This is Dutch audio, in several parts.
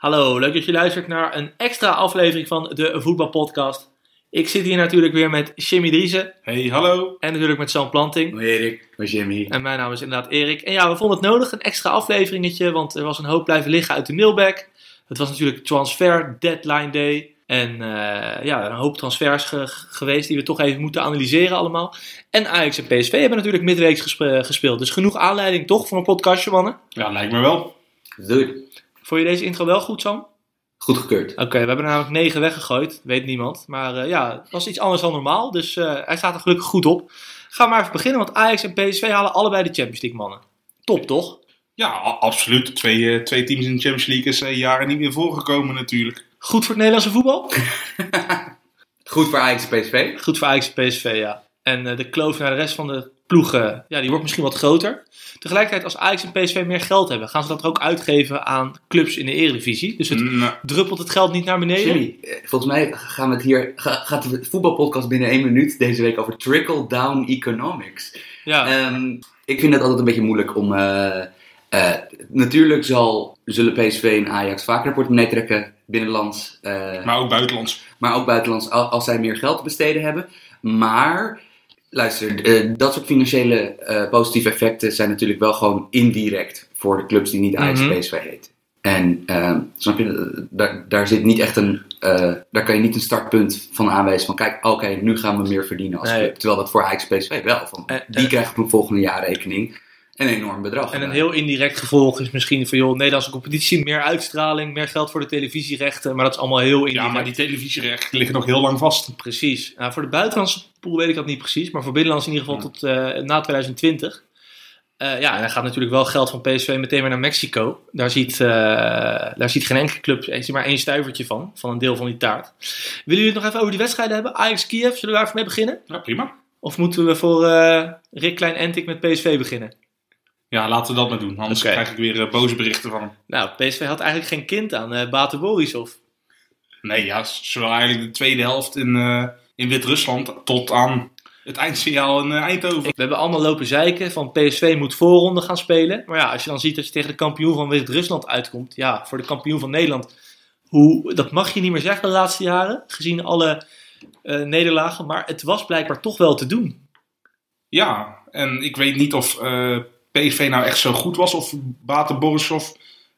Hallo, leuk dat je luistert naar een extra aflevering van de Voetbalpodcast. Ik zit hier natuurlijk weer met Jimmy Driessen Hey, hallo. en natuurlijk met Sam Planting. Hoi Erik, hoi Jimmy. En mijn naam is inderdaad Erik. En ja, we vonden het nodig, een extra afleveringetje, want er was een hoop blijven liggen uit de mailbag. Het was natuurlijk transfer deadline day. En eh, ja, een hoop transfers ge- geweest die we toch even moeten analyseren allemaal. En Ajax en PSV hebben natuurlijk midweeks gespe- gespeeld. Dus genoeg aanleiding toch voor een podcastje, mannen. Ja, lijkt me wel. Doei. Vond je deze intro wel goed, Sam? Goed gekeurd. Oké, we hebben er namelijk negen weggegooid, weet niemand. Maar eh, ja, het was iets anders dan normaal, dus eh, hij staat er gelukkig goed op. Gaan we maar even beginnen, want Ajax en PSV halen allebei de Champions League mannen. Top, toch? Ja, absoluut. Twee, eh, twee teams in de Champions League is jaren niet meer voorgekomen natuurlijk. Goed voor het Nederlandse voetbal? Goed voor Ajax en PSV. Goed voor Ajax en PSV, ja. En eh, de kloof naar de rest van de ploegen, ja, die wordt misschien wat groter. Tegelijkertijd, als Ajax en PSV meer geld hebben, gaan ze dat er ook uitgeven aan clubs in de Eredivisie. Dus het Nou, druppelt het geld niet naar beneden. Jimmy, volgens mij gaan we het hier, ga- gaat de voetbalpodcast binnen één minuut deze week over trickle-down economics. Ja, Ehm, ik vind het altijd een beetje moeilijk om... eh, eh, natuurlijk zal, zullen PSV en Ajax vaker de portemonnee trekken, binnenlands. eh, maar ook buitenlands. maar ook buitenlands al- als zij meer geld te besteden hebben. Maar, luister, eh, dat soort financiële eh, positieve effecten zijn natuurlijk wel gewoon indirect voor de clubs die niet Ajax Mhm. PSV heten. En eh, snap je, eh, daar, daar zit niet echt een, daar kan je niet een startpunt van aanwijzen van kijk, oké, nu gaan we meer verdienen als Nee. club. Terwijl dat voor Ajax PSV wel, van, die krijgen op volgende jaarrekening een enorm bedrag. En een heel indirect gevolg is misschien van, joh, Nederlandse competitie, meer uitstraling, meer geld voor de televisierechten. Maar dat is allemaal heel indirect. Ja, maar die televisierechten liggen nog heel lang vast. Precies. Nou, voor de buitenlandse pool weet ik dat niet precies, maar voor binnenlands in ieder geval tot eh, na 2020. Eh, ja, en dan gaat natuurlijk wel geld van PSV meteen weer naar Mexico. Daar ziet, eh, daar ziet geen enkele club heeft maar één stuivertje van, van een deel van die taart. Willen jullie het nog even over die wedstrijden hebben? Ajax-Kiev, zullen we daar even mee beginnen? Ja, prima. Of moeten we voor eh, Rick Klein-Entik met PSV beginnen? Ja, laten we dat maar doen. Anders krijg ik weer eh, boze berichten van hem. Nou, PSV had eigenlijk geen kind aan uh, Bate Borisov. Nee, ja, zowel eigenlijk de tweede helft in, eh, in Wit-Rusland tot aan het eindsignaal in eh, Eindhoven. We hebben allemaal lopen zeiken van PSV moet voorronde gaan spelen. Maar ja, als je dan ziet dat je tegen de kampioen van Wit-Rusland uitkomt. Ja, voor de kampioen van Nederland. Hoe, dat mag je niet meer zeggen de laatste jaren. Gezien alle eh, nederlagen. Maar het was blijkbaar toch wel te doen. Ja, en ik weet niet of eh, PSV nou echt zo goed was of Bate Borisov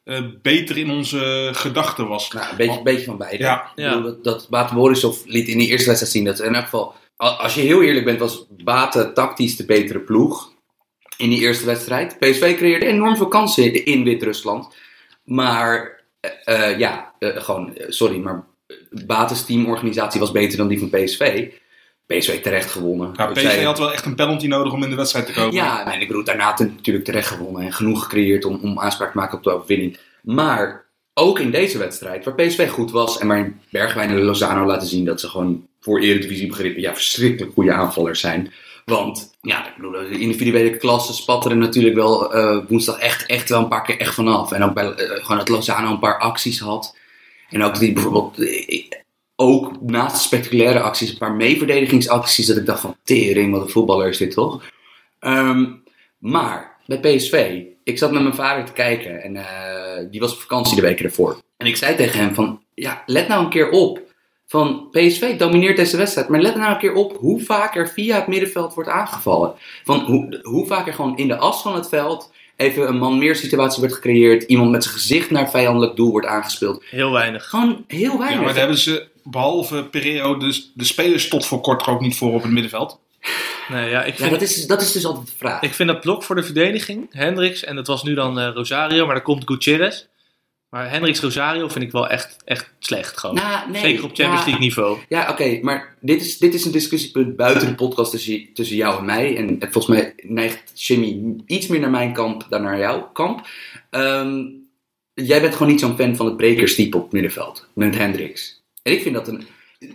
eh, beter in onze gedachten was. Nou, een beetje, beetje van beide. Ja. Bedoel, dat, dat Borisov liet in die eerste wedstrijd zien dat in elk geval, als je heel eerlijk bent, was Bate tactisch de betere ploeg in die eerste wedstrijd. PSV creëerde enorm veel kansen in Wit-Rusland. Maar eh, eh, ja, eh, gewoon, sorry, maar Bates teamorganisatie was beter dan die van PSV. PSV terecht gewonnen. Ja, PSV zij- had wel echt een penalty nodig om in de wedstrijd te komen. ja, nee, ik bedoel, daarna natuurlijk terecht gewonnen en genoeg gecreëerd om, om aanspraak te maken op de overwinning. Maar ook in deze wedstrijd, waar PSV goed was en waarin Bergwijn en Lozano laten zien dat ze gewoon voor Eredivisie begrippen, ja, verschrikkelijk goede aanvallers zijn. Want, ja, ik bedoel, de individuele klassen spatteren natuurlijk wel eh, woensdag echt, echt wel een paar keer echt vanaf. En ook bij, eh, gewoon dat Lozano een paar acties had. En ook die bijvoorbeeld, eh, ook naast spectaculaire acties, een paar meeverdedigingsacties, dat ik dacht van, tering, wat een voetballer is dit toch? Ehm, maar bij PSV, ik zat met mijn vader te kijken en eh, die was op vakantie de weken ervoor. En ik zei tegen hem van, ja, let nou een keer op. Van PSV domineert deze wedstrijd, maar let nou een keer op hoe vaak er via het middenveld wordt aangevallen. Van hoe, hoe vaak er gewoon in de as van het veld even een man meer situatie wordt gecreëerd, iemand met zijn gezicht naar vijandelijk doel wordt aangespeeld. Heel weinig. Gewoon heel Ja, weinig. maar daar hebben ze behalve Pereiro de, de spelers tot voor kort er ook niet voor op het middenveld. Nee, ja, ik Ja, vind, dat is, dat is dus altijd de vraag. ik vind dat blok voor de verdediging, Hendricks, en dat was nu dan eh, Rosario, maar dan komt Gutierrez. Maar Hendricks Rosario vind ik wel echt, echt slecht gewoon. Nou, nee, Zeker op Champions. League niveau. Ja, oké, maar dit is, dit is een discussiepunt buiten de podcast tussen, tussen jou en mij. En volgens mij neigt Jimmy iets meer naar mijn kamp dan naar jouw kamp. Ehm, jij bent gewoon niet zo'n fan van het brekerstype op het middenveld, met Hendricks. En ik vind dat een...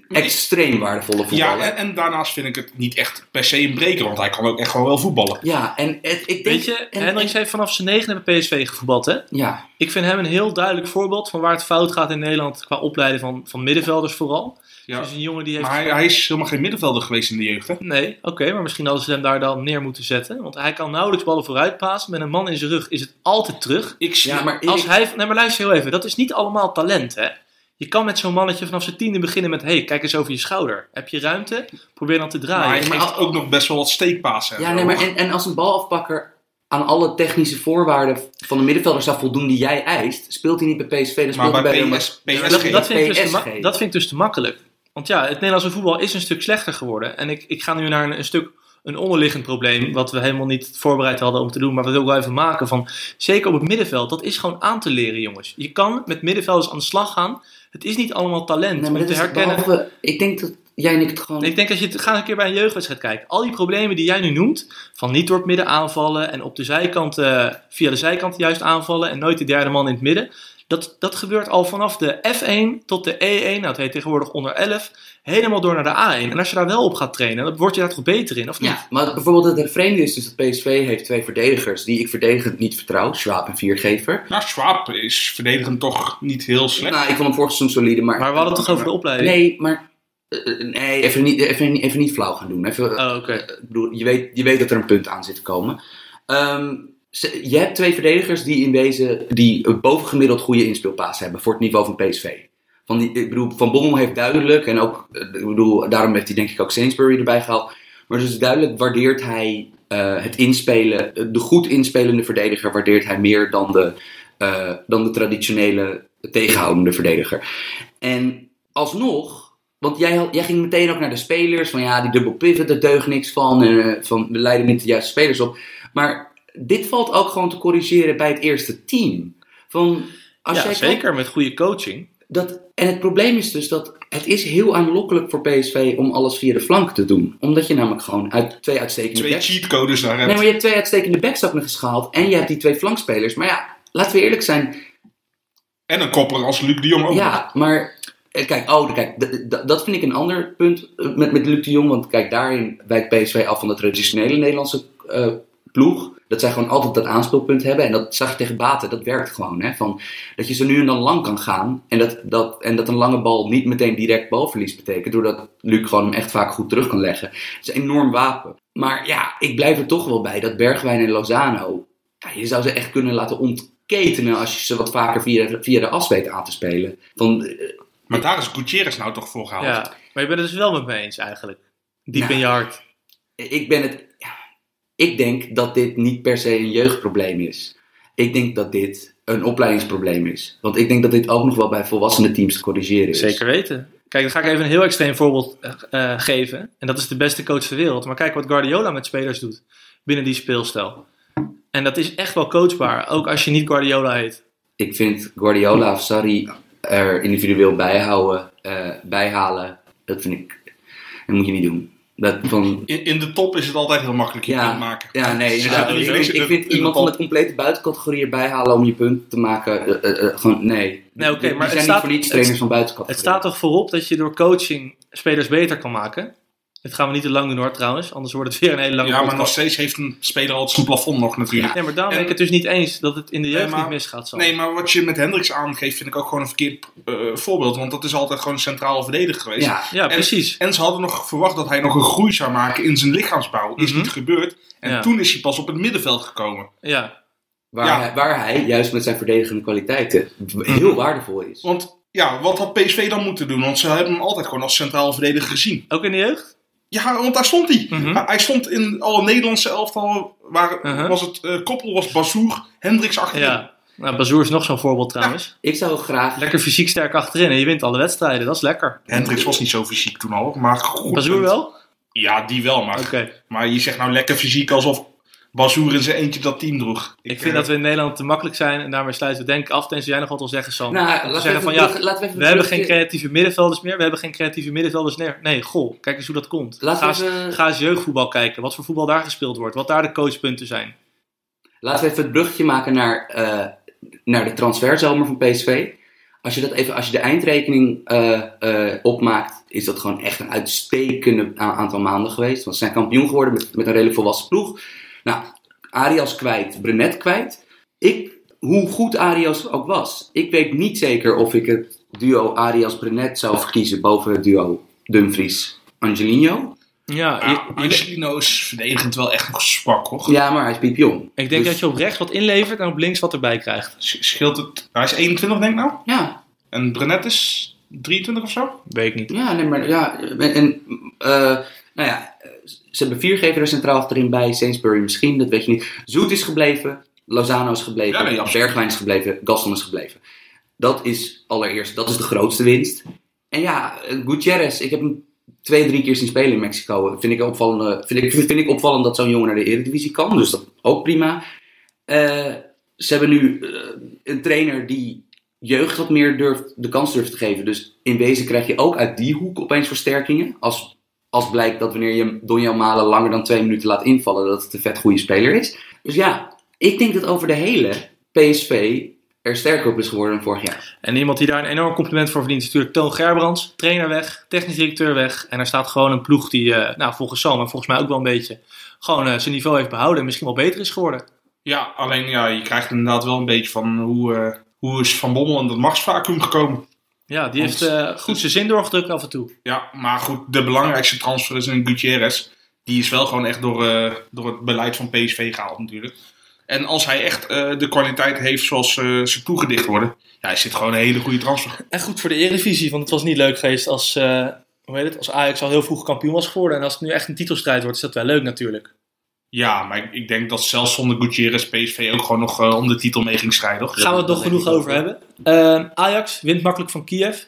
extreem waardevolle Ja, voetballer. en, en daarnaast vind ik het niet echt per se een breker, want hij kan ook echt gewoon wel voetballen. Ja, en het, ik denk... Weet je, en- Hendricks heeft vanaf zijn negen bij PSV gevoetbald, hè? Ja, Ik vind hem een heel duidelijk voorbeeld van waar het fout gaat in Nederland qua opleiden van, van middenvelders vooral. Ja. Dus een jongen die heeft... Maar hij, hij is helemaal geen middenvelder geweest in de jeugd, hè? Nee, oké, maar misschien hadden ze hem daar dan neer moeten zetten. Want hij kan nauwelijks ballen vooruit pasen. Met een man in zijn rug is het altijd terug. Ik zie, ja maar Als hij, nee, maar luister heel even. Dat is niet allemaal talent, hè. Je kan met zo'n mannetje vanaf zijn tiende beginnen met... hey, kijk eens over je schouder. Heb je ruimte? Probeer dan te maar draaien. hij maar geeft al- ook nog best wel wat steekpasen. en Ja, nee, maar en, en als een balafpakker aan alle technische voorwaarden van de middenvelder zou voldoen die jij eist, speelt hij niet bij PSV, dan Maar speelt hij bij bij PS. PSG... dat, dat, vind ik dus te ma- PSG. dat vind ik dus te makkelijk. Want ja, het Nederlandse voetbal is een stuk slechter geworden. En ik, ik ga nu naar een, een stuk een onderliggend probleem, wat we helemaal niet voorbereid hadden om te doen, maar wat we ook wel even maken van, zeker op het middenveld, dat is gewoon aan te leren, jongens. Je kan met middenvelders aan de slag gaan. Het is niet allemaal talent Nee, maar om te herkennen. behalve, ik denk dat jij en ik het gewoon... Ik denk dat je het, ga een keer bij een jeugdwedstrijd kijken. Al die problemen die jij nu noemt, van niet door het midden aanvallen en op de zijkant, eh, via de zijkant juist aanvallen en nooit de derde man in het midden. Dat, dat gebeurt al vanaf de F1 tot de E1, nou het heet tegenwoordig onder 11, helemaal door naar de A1. En als je daar wel op gaat trainen, dan word je daar toch beter in, of niet? Ja, maar bijvoorbeeld het vreemde is dus dat PSV heeft twee verdedigers die ik verdedigend niet vertrouw, Schwab en Viergever. Nou, Schwab is verdedigend toch niet heel slecht. Nou, ik vond hem vorig seizoen solide, maar... Maar we hadden het toch over de opleiding? Nee, maar... eh, eh, nee, even niet, even, niet- even niet flauw gaan doen. Even, Oh, oké. Ik bedoel, je weet, je weet dat er een punt aan zit te komen. Ehm, ze- je hebt twee verdedigers die in deze die een bovengemiddeld goede inspeelpaas hebben voor het niveau van PSV. Van, die, ik bedoel, van Bommel heeft duidelijk, en ook, eh, ik bedoel, daarom heeft hij denk ik ook Sainsbury erbij gehaald. Maar dus duidelijk waardeert hij eh, het inspelen, eh, de goed inspelende verdediger waardeert hij meer dan de, dan de traditionele tegenhoudende verdediger. En alsnog, want jij, jij ging meteen ook naar de spelers, van ja, die dubbel pivot, daar deugt niks van, van we leiden niet de juiste spelers op. Maar dit valt ook gewoon te corrigeren bij het eerste team. Van, als Ja, jij zeker, met goede coaching. dat, en het probleem is dus dat het is heel aanlokkelijk voor PSV om alles via de flank te doen. Omdat je namelijk gewoon uit twee uitstekende Twee backs... cheatcodes daar Nee, hebt. maar je hebt twee uitstekende backs ook nog eens gehaald. En je hebt die twee flankspelers. Maar ja, laten we eerlijk zijn. En een kopper als Luc de Jong ook. nog. Ja, maar... eh, Kijk, oh, kijk dat vind ik een ander punt eh, met, met Luc de Jong. Want kijk, daarin wijkt PSV af van de traditionele Nederlandse eh, ploeg. Dat zij gewoon altijd dat aanspeelpunt hebben. En dat zag je tegen Baten, dat werkt gewoon. Hè? Van, dat je zo nu en dan lang kan gaan. En dat, dat, en dat een lange bal niet meteen direct balverlies betekent. Doordat Luc gewoon hem echt vaak goed terug kan leggen. Dat is een enorm wapen. Maar ja, ik blijf er toch wel bij dat Bergwijn en Lozano... Ja, je zou ze echt kunnen laten ontketenen als je ze wat vaker via, via de as weet aan te spelen. Van, eh, Maar daar is Gutierrez nou toch voor gehaald. Ja, maar je bent het dus wel met me eens eigenlijk. Diep Nou. in je hart. ik ben het. Ik denk dat dit niet per se een jeugdprobleem is. Ik denk dat dit een opleidingsprobleem is. Want ik denk dat dit ook nog wel bij volwassene teams te corrigeren is. Zeker weten. Kijk, dan ga ik even een heel extreem voorbeeld eh, eh, geven. En dat is de beste coach ter wereld. Maar kijk wat Guardiola met spelers doet binnen die speelstijl. En dat is echt wel coachbaar, ook als je niet Guardiola heet. Ik vind Guardiola of Sarri er individueel bijhouden, eh, bijhalen. Dat vind ik. Dat moet je niet doen. Dat van, In, in de top is het altijd heel makkelijk je Ja. punt maken. Ja, nee, inderdaad. Ja, ik, in vind, ik iemand van de complete buitencategorie erbij halen om je punt te maken. eh, eh, eh, gewoon, nee. Nee, oké, die maar het zijn staat- niet voor niets trainers het- van buitencategorie. Het staat toch voorop dat je door coaching spelers beter kan maken? Dit gaan we niet te lang doen hoor trouwens, anders wordt het weer een hele lange Ja, maar nog steeds heeft een speler altijd zijn plafond nog natuurlijk. Nee, maar daarom ben En- ik het dus niet eens dat het in de jeugd Nee, maar- niet misgaat. Zo. Nee, maar wat je met Hendricks aangeeft vind ik ook gewoon een verkeerd eh, voorbeeld. Want dat is altijd gewoon een centrale verdediger geweest. Ja, ja, En- precies. En ze hadden nog verwacht dat hij nog een groei zou maken in zijn lichaamsbouw. Is Mhm. niet gebeurd. En Ja. toen is hij pas op het middenveld gekomen. Ja, Waar, Ja. hij, waar hij, juist met zijn verdedigende kwaliteiten, heel waardevol is. Want ja, wat had PSV dan moeten doen? Want ze hebben hem altijd gewoon als centrale verdediger gezien. ook in de jeugd? Ja, want daar stond hij. Mhm. Hij- Hij stond in alle Nederlandse elftal. Waar Mhm. was het eh, koppel was Bazoer, Hendricks achterin. Ja. Nou, Bazoer is nog zo'n voorbeeld trouwens. Ik zou graag... Lekker fysiek sterk achterin en je wint alle wedstrijden, dat is lekker. Hendricks was niet zo fysiek toen al, maar goed. Bazoer wel? Ja, die wel, maar, maar je zegt nou lekker fysiek alsof Bazoer in zijn eentje dat team droeg. Ik vind eh, dat we in Nederland te makkelijk zijn en daarmee sluiten we denk ik af. Tenzij jij nog wat wil zeggen, Sam. Nou, laten we, zeggen even, van ja, brug- laten we even we hebben geen creatieve middenvelders meer. We hebben geen creatieve middenvelders meer. Nee, goh, kijk eens hoe dat komt. Laten Ga eens, even- ga eens jeugdvoetbal kijken. Wat voor voetbal daar gespeeld wordt. Wat daar de coachpunten zijn. Laten we even het bruggetje maken naar, eh, naar de transferzomer van PSV. Als je, dat even, als je de eindrekening eh, eh, opmaakt, is dat gewoon echt een uitstekende aantal maanden geweest. Want ze zijn kampioen geworden met, met een redelijk volwassen ploeg. Nou, Arias kwijt, Brenet kwijt. Ik, hoe goed Arias ook was, ik weet niet zeker of ik het duo Arias-Brenet zou verkiezen boven het duo Dumfries-Angelino. Ja, je- Angelino is verdedigend wel echt nog zwak, hoor. Ja, maar hij is piepjong. ik denk Dus- dat je op rechts wat inlevert en op links wat erbij krijgt. Sch- Scheelt het... Hij is 21, denk ik nou. Ja, En Brenet is 23 of zo. Weet ik niet. Ja, nee, maar ja. En, en, eh, nou ja, ze hebben viergever er centraal achterin bij. Sainsbury misschien, dat weet je niet. Zoet is gebleven. Lozano is gebleven. Ja. Bergwijn is gebleven. Gaston is gebleven. Dat is allereerst, dat is de grootste winst. En ja, Gutierrez, ik heb hem twee, drie keer zien spelen in Mexico. Vind ik opvallend, vind ik, vind ik opvallend dat zo'n jongen naar de Eredivisie kan. Dus dat ook prima. Eh, ze hebben nu eh, een trainer die jeugd wat meer durft, de kans durft te geven. Dus in wezen krijg je ook uit die hoek opeens versterkingen. Als, als blijkt dat wanneer je Donjan Malen langer dan twee minuten laat invallen, dat het een vet goede speler is. Dus ja, ik denk dat over de hele PSV er sterker op is geworden dan vorig jaar. En iemand die daar een enorm compliment voor verdient is natuurlijk Toon Gerbrands. Trainer weg, technisch directeur weg. En er staat gewoon een ploeg die, eh, nou volgens Sam, maar volgens mij ook wel een beetje, gewoon eh, zijn niveau heeft behouden en misschien wel beter is geworden. Ja, alleen ja, je krijgt inderdaad wel een beetje van hoe, eh, hoe is Van Bommel in dat machtsvacuum gekomen. Ja, die Want- heeft eh, goed zijn zin doorgedrukt af en toe. Ja, maar goed, de belangrijkste transfer is een Gutierrez. Die is wel gewoon echt door, eh, door het beleid van PSV gehaald natuurlijk. En als hij echt eh, de kwaliteit heeft zoals eh, ze toegedicht worden, ja, is dit gewoon een hele goede transfer. En goed voor de Eredivisie, want het was niet leuk geweest als, eh, hoe heet het, als Ajax al heel vroeg kampioen was geworden. En als het nu echt een titelstrijd wordt, is dat wel leuk natuurlijk. Ja, maar ik, ik denk dat zelfs zonder Gutierrez PSV ook gewoon nog eh, om de titel mee ging strijden. Gaan we het nog genoeg over hebben. Eh, Ajax wint makkelijk van Kiev.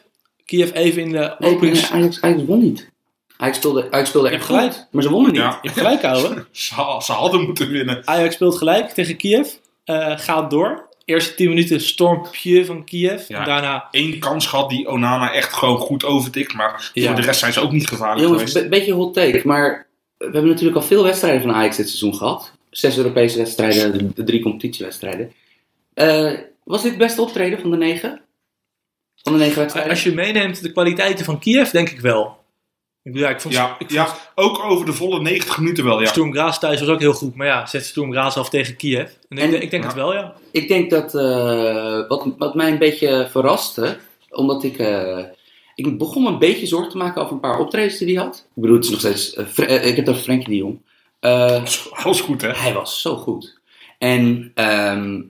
Kiev even in de Nee, openings... nee, Ajax, Ajax won niet. Ajax speelde, Ajax speelde Je echt hebt gelijk. goed, maar ze wonnen niet. Ja, Je hebt gelijk houden. ze, ze hadden moeten winnen. Ajax speelt gelijk tegen Kiev. Eh, gaat door. Eerste 10 minuten stormpje van Kiev. Ja. En daarna Eén kans gehad die Onana echt gewoon goed overtikt, maar Ja. voor de rest zijn ze ook niet gevaarlijk Jongens, geweest. een beetje hot take, maar we hebben natuurlijk al veel wedstrijden van Ajax dit seizoen gehad. Zes Europese wedstrijden, de- drie competitiewedstrijden. Eh, was dit het beste optreden van de negen? Van de negen wedstrijden? Als je meeneemt de kwaliteiten van Kiev, denk ik wel. Ik, bedoel, ja, ik vond, Ja, ik vond ja, ook over de volle 90 minuten wel, ja. Sturm Graz thuis was ook heel goed. Maar ja, zet Sturm Graz af tegen Kiev. En ik, En- ik denk ja. het wel, ja. Ik denk dat eh, wat, wat mij een beetje verraste, omdat ik, eh, ik begon me een beetje zorgen te maken over een paar optredens die hij had. Ik bedoel, het is nog steeds, eh, eh, ik heb over Frenkie de Jong. Eh, Alles goed, hè? hij was zo goed. En ehm,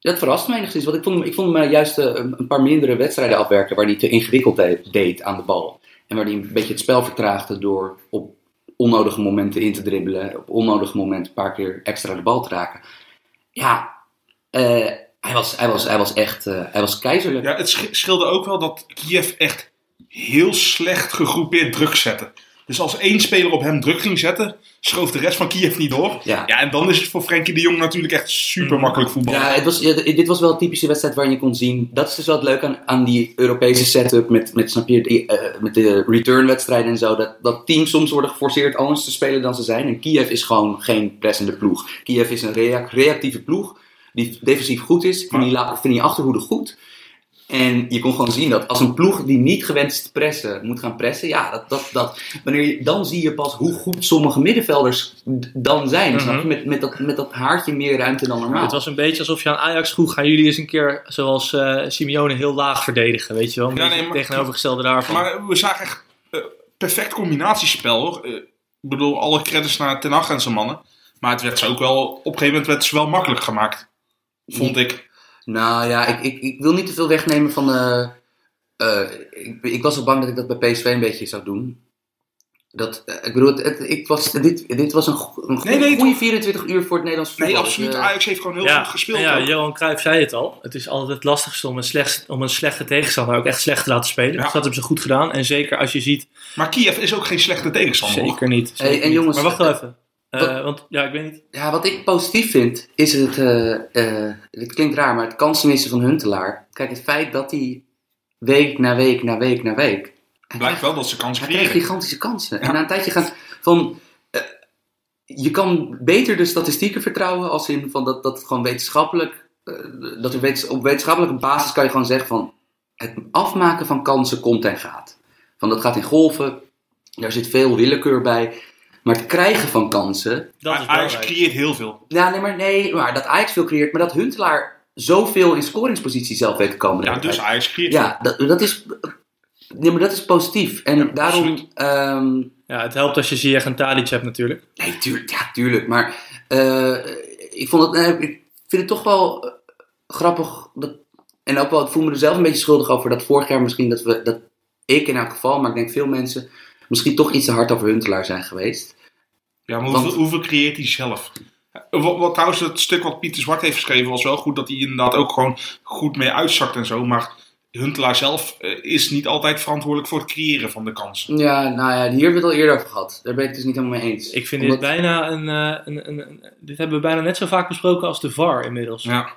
dat verraste mij enigszins, want ik vond, ik vond hem juist een, paar mindere wedstrijden afwerken waar hij te ingewikkeld de- deed aan de bal. En waar hij een beetje het spel vertraagde door op onnodige momenten in te dribbelen, op onnodige momenten een paar keer extra de bal te raken. Ja, hij, was, hij, was, hij was echt hij was keizerlijk. Ja, het sch- scheelde ook wel dat Kiev echt heel slecht gegroepeerd druk zette. Dus als één speler op hem druk ging zetten, schoof de rest van Kiev niet door. Ja. Ja, en dan is het voor Frenkie de Jong natuurlijk echt super makkelijk voetbal. Ja, het was, ja, dit was wel een typische wedstrijd waarin je kon zien. Dat is dus wel het leuke aan, aan die Europese setup. Met, met, snap je, die, eh, met de returnwedstrijden en zo. Dat, dat teams soms worden geforceerd anders te spelen dan ze zijn. En Kiev is gewoon geen pressende ploeg. Kiev is een rea- reactieve ploeg. Die defensief goed is. Vind die, vind die achterhoede goed. En je kon gewoon zien dat als een ploeg die niet gewend is te pressen, moet gaan pressen. Ja, dat, dat, dat, wanneer je, dan zie je pas hoe goed sommige middenvelders dan zijn. snap je? Met, met, dat, met dat haartje meer ruimte dan normaal. Het was een beetje alsof je aan Ajax vroeg, gaan jullie eens een keer zoals eh Simeone heel laag verdedigen, weet je wel? Ja, nee, maar- tegenovergestelde daarvan. Maar we zagen echt eh, perfect combinatiespel hoor. Eh, ik bedoel, alle credits naar Ten Hag en zijn mannen. Maar het werd ze ook wel, op een gegeven moment werd ze wel makkelijk gemaakt. Vond ik. Nou ja, ik, ik, ik wil niet te veel wegnemen van de. eh, ik, ik was al bang dat ik dat bij PSV een beetje zou doen. Dat, eh, ik bedoel, het, het- ik was, dit, dit was een, go- een Nee, nee, goede 24 uur voor het Nederlands voetbal. Nee, Dus, absoluut. eh, Ajax heeft gewoon heel ja, goed gespeeld. ja, ook. Johan Cruijff zei het al. Het is altijd het lastigste om een, slecht, om een slechte tegenstander ook echt slecht te laten spelen. Ja. Dus dat hebben ze goed gedaan. En zeker als je ziet, Maar Kiev is ook geen slechte tegenstander. zeker niet. Hey, en niet. jongens, maar wacht wel even. Eh, wat- want ja, ik weet niet. Ja, wat ik positief vind, is het. eh, eh, het klinkt raar, maar het kansenmissen van Huntelaar. Kijk, het feit dat hij week na week na week na week. hij Blijkt wel dat ze kans Hij krijgt creëren. gigantische kansen. En na een tijdje gaan van. je kan beter de statistieken vertrouwen als in van dat, dat gewoon wetenschappelijk. dat er wetens- op wetenschappelijke basis kan je gewoon zeggen van. Het afmaken van kansen komt en gaat. Van dat gaat in golven, daar zit veel willekeur bij. Maar het krijgen van kansen, Dat is Ajax creëert heel veel. ja, nee, maar nee, maar dat Ajax veel creëert, maar dat Huntelaar zoveel in scoringspositie zelf weet te komen. Ja, dus Ajax creëert ja dat, dat is, nee, maar dat is positief. En daarom, ehm, Ja, het helpt als je Ziyech en Tadic hebt natuurlijk. Nee, tuurlijk, ja, tuurlijk. Maar eh, ik, vond het, ik vind het toch wel eh, grappig. Dat, en ook wel, ik voel me er zelf een beetje schuldig over dat vorig jaar misschien dat we, dat ik in elk geval, maar ik denk veel mensen, misschien toch iets te hard over Huntelaar zijn geweest. Ja, maar hoeveel, Want- hoeveel creëert hij zelf? Wat, wat trouwens, het stuk wat Pieter Zwart heeft geschreven was wel goed dat hij inderdaad ook gewoon goed mee uitzakt en zo. Maar Huntelaar zelf eh, is niet altijd verantwoordelijk voor het creëren van de kansen. Ja, nou ja, hier hebben we het al eerder over gehad. Daar ben ik het dus niet helemaal mee eens. Ik vind Omdat- dit bijna een, eh, een, een, een- Dit hebben we bijna net zo vaak besproken als de VAR inmiddels. Ja,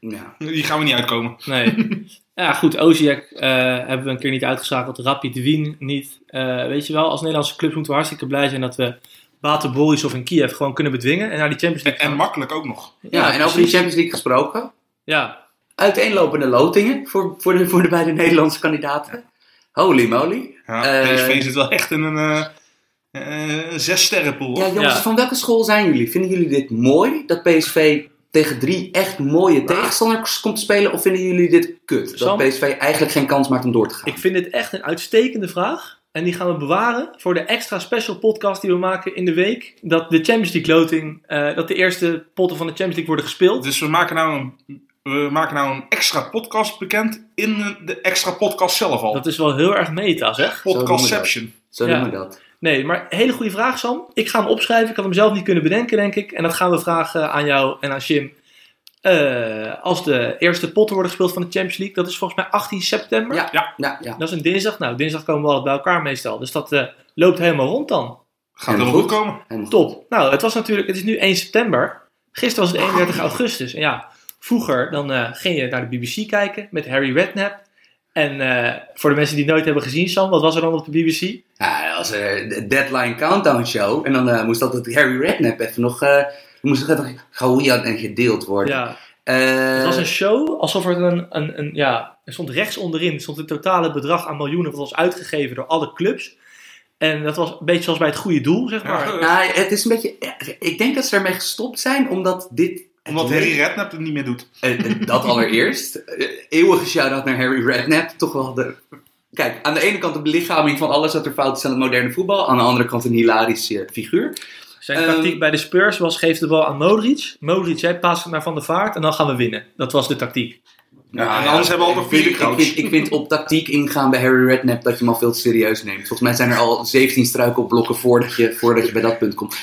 Ja. die gaan we niet uitkomen. Nee. ja, goed. Oziek eh, hebben we een keer niet uitgeschakeld. Rapid Wien niet. Eh, weet je wel, als Nederlandse clubs moeten we hartstikke blij zijn dat we Bate Borisov in Kiev gewoon kunnen bedwingen. En naar die Champions En, League en gaan. makkelijk ook nog. Ja, en over die. Champions League gesproken. Ja, Uiteenlopende lotingen voor, voor, de, voor de beide Nederlandse kandidaten. Holy moly. Ja, Eh, PSV zit wel echt in een zes sterrenpool. Ja, jongens, Ja. van welke school zijn jullie? Vinden jullie dit mooi? Dat PSV tegen drie echt mooie tegenstanders komt te spelen? Of vinden jullie dit kut? Dat? PSV eigenlijk geen kans maakt om door te gaan? ik vind dit echt een uitstekende vraag. En die gaan we bewaren voor de extra special podcast die we maken in de week. Dat de Champions League loting, eh, dat de eerste potten van de Champions League worden gespeeld. Dus we maken, nou een, we maken nou een extra podcast bekend in de extra podcast zelf al. Dat is wel heel erg meta, zeg. Podcastception. Zo noemen we dat. Nee, maar hele goede vraag, Sam. Ik ga hem opschrijven. Ik had hem zelf niet kunnen bedenken, denk ik. En dat gaan we vragen aan jou en aan Jim. Eh, als de eerste potten worden gespeeld van de Champions League. Dat is volgens mij 18 september. Ja, Ja. ja, ja. Dat is een dinsdag. Nou, dinsdag komen we altijd bij elkaar meestal. Dus dat eh, loopt helemaal rond dan. Gaat er Helemaal wel goed goed. komen. Helemaal Top. Nou, het was natuurlijk... Het is nu 1 september. Gisteren was het 31 augustus. En ja, vroeger dan eh, ging je naar de BBC kijken met Harry Redknapp. En eh, voor de mensen die het nooit hebben gezien, Sam, wat was er dan op de BBC? Ja, was de Deadline Countdown Show. En dan eh, moest altijd Harry Redknapp even nog... eh moest nog even gehoeid en gedeeld worden. Ja, Eh, Het was een show alsof er een, een, een ja, er stond rechts onderin stond het totale bedrag aan miljoenen wat was uitgegeven door alle clubs. En dat was een beetje zoals bij het goede doel, zeg maar. Ja, nou, het is een beetje... Ik denk dat ze ermee gestopt zijn, omdat dit... Omdat Harry Redknapp het niet meer doet. Dat allereerst. Eeuwige shout-out naar Harry Redknapp. Toch wel de... Kijk, aan de ene kant de belichaming van alles wat er fout is aan het moderne voetbal. Aan de andere kant een hilarische figuur. Zijn Ehm, tactiek bij de Spurs was geef de bal aan Modric. Modric, jij paast het naar Van der Vaart en dan gaan we winnen. Dat was de tactiek. Ja, en anders hebben we al nog ik vind, vier ik, coach. vind, ik vind op tactiek ingaan bij Harry Redknapp dat je hem al veel te serieus neemt. Volgens mij zijn er al 17 struikelblokken voordat je, voordat je bij dat punt komt.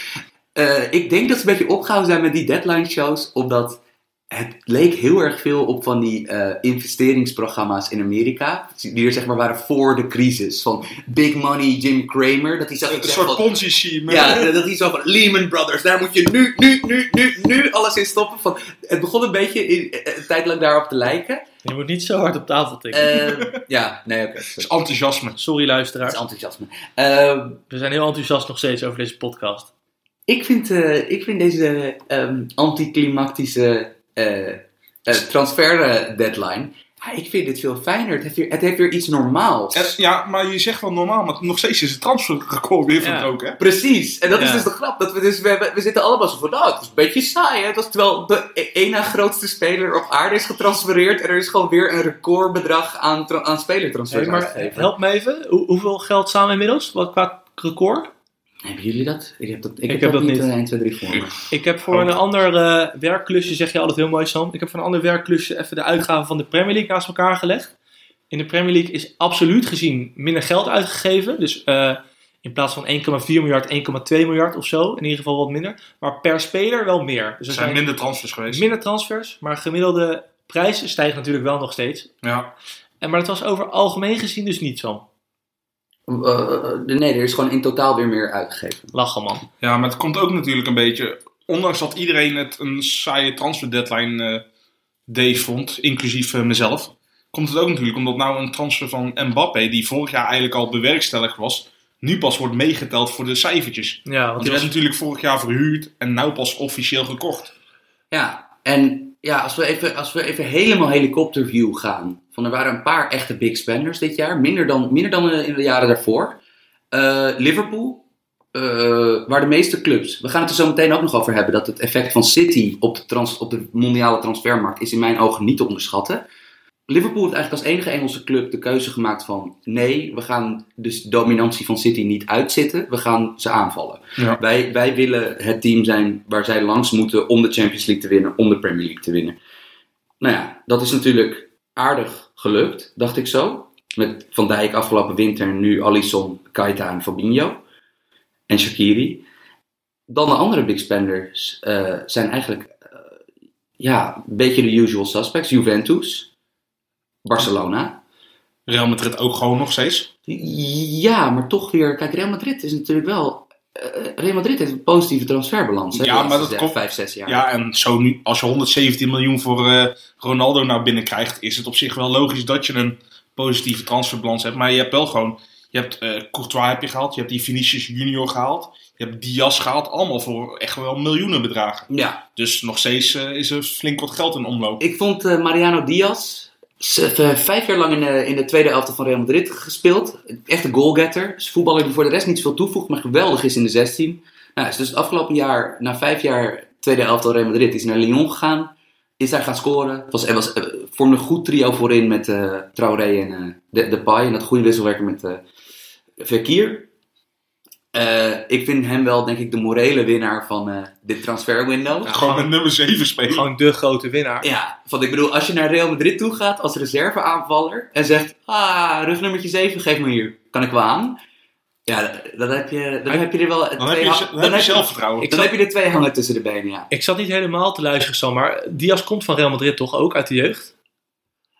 Eh, ik denk dat ze een beetje opgehouden zijn met die deadline shows, omdat het leek heel erg veel op van die eh, investeringsprogramma's in Amerika. Die er zeg maar waren voor de crisis. Van Big Money Jim Cramer. Dat hij zag Een soort Ponzi-scheme. ja, dat hij zo van Lehman Brothers, daar moet je nu, nu, nu, nu, nu alles in stoppen. Van, het begon een beetje in, eh, een tijd lang daarop te lijken. Je moet niet zo hard op tafel tikken. Eh, ja, nee, oké. Het sorry. is enthousiasme. Sorry Het luisteraars. is enthousiasme. Eh, We zijn heel enthousiast nog steeds over deze podcast. ik, vind, eh, ik vind deze ehm, anticlimactische eh, eh, transfer eh, deadline. Ja, ik vind dit veel fijner. Het heeft weer, het heeft weer iets normaals. Ja, maar je zegt wel normaal, maar nog steeds is het transferrecord weer Ja. verbroken. hè? Precies, en dat is dus de grap. Dat we, dus, we, hebben- we zitten allemaal zo van, nou, het is een beetje saai. Hè? Dat is terwijl de e- één na grootste speler op aarde is getransfereerd. En er is gewoon weer een recordbedrag aan, aan spelertransfers Hey, maar uitgegeven. help me even. Hoe- hoeveel geld samen inmiddels? Wat qua record? Hebben jullie dat? Ik heb dat, ik Ik heb heb dat dat niet niet. eh, 1, 2, 3 voor me. Ik heb voor een ander eh, werkklusje, zeg je altijd heel mooi Sam. Ik heb voor een ander werkklusje even de uitgaven van de Premier League naast elkaar gelegd. In de Premier League is absoluut gezien minder geld uitgegeven. Dus eh, in plaats van 1,4 miljard, 1,2 miljard of zo. In ieder geval wat minder. Maar per speler wel meer. Dus Er zijn minder transfers geweest. minder transfers. Maar gemiddelde prijs stijgt natuurlijk wel nog steeds. Ja. En, maar het was over algemeen gezien dus niet zo. Eh, nee, er is gewoon in totaal weer meer uitgegeven. Lachen man. ja, maar het komt ook natuurlijk een beetje... Ondanks dat iedereen het een saaie transfer deadline eh day vond, inclusief eh, mezelf... Komt het ook natuurlijk omdat nou een transfer van Mbappé, die vorig jaar eigenlijk al bewerkstelligd was... Nu pas wordt meegeteld voor de cijfertjes. Ja, want Want die was, natuurlijk vorig jaar verhuurd en nou pas officieel gekocht. Ja, en ja, als we, even, als we even helemaal helikopterview gaan. Van er waren een paar echte big spenders dit jaar. Minder dan, minder dan in de jaren daarvoor. Eh, Liverpool. eh, waar de meeste clubs. We gaan het er zo meteen ook nog over hebben. Dat het effect van City op de, trans, op de mondiale transfermarkt is in mijn ogen niet te onderschatten. Liverpool heeft eigenlijk als enige Engelse club de keuze gemaakt van... Nee, we gaan dus de dominantie van City niet uitzitten. We gaan ze aanvallen. Ja. Wij, wij willen het team zijn waar zij langs moeten om de Champions League te winnen, om de Premier League te winnen. Nou ja, dat is natuurlijk aardig gelukt, dacht ik zo. Met Van Dijk afgelopen winter en nu Alisson, Keita en Fabinho. En Shaqiri. Dan de andere big spenders eh, zijn eigenlijk eh, ja, een beetje de usual suspects. Juventus, Barcelona. Real Madrid ook gewoon nog steeds. Ja, maar toch weer... Kijk, Real Madrid is natuurlijk wel... eh, Real Madrid heeft een positieve transferbalans. hè, Ja, maar dat komt- Vijf, zes jaar. Ja, en zo nu, als je 117 miljoen voor eh, Ronaldo naar binnen krijgt, is het op zich wel logisch dat je een positieve transferbalans hebt. Maar je hebt wel gewoon, je hebt eh, Courtois heb je gehaald, je hebt die Vinicius Junior gehaald, je hebt Diaz gehaald, allemaal voor echt wel miljoenen bedragen. ja. Dus nog steeds is er flink wat geld in omloop. Ik vond Mariano Diaz vijf jaar lang in de, in de tweede elftal van Real Madrid gespeeld. Echt een goalgetter. Is voetballer die voor de rest niet zoveel toevoegt, maar geweldig is in de 16. Nou, is dus het afgelopen jaar, na vijf jaar tweede elftal Real Madrid, is naar Lyon gegaan. Is daar gaan scoren. Was, er was, eh, vormde een goed trio voorin met eh Traoré en eh de, Depay. En dat goede wisselwerken met eh Verkier. Eh, ik vind hem wel, denk ik, de morele winnaar van eh, dit transferwindow. Ja. gewoon met nummer 7 spelen. Gewoon de grote winnaar. Ja, want ik bedoel, als je naar Real Madrid toe gaat als reserveaanvaller en zegt, ah, rugnummertje 7, geef me hier, kan ik wel aan. Ja, dan heb je, dan heb je er wel Dan heb twee je, ha- dan heb je zelfvertrouwen. Dan heb je er twee hangen tussen de benen, ja. Ik zat niet helemaal te luisteren, Sam, maar Diaz komt van Real Madrid toch ook uit de jeugd?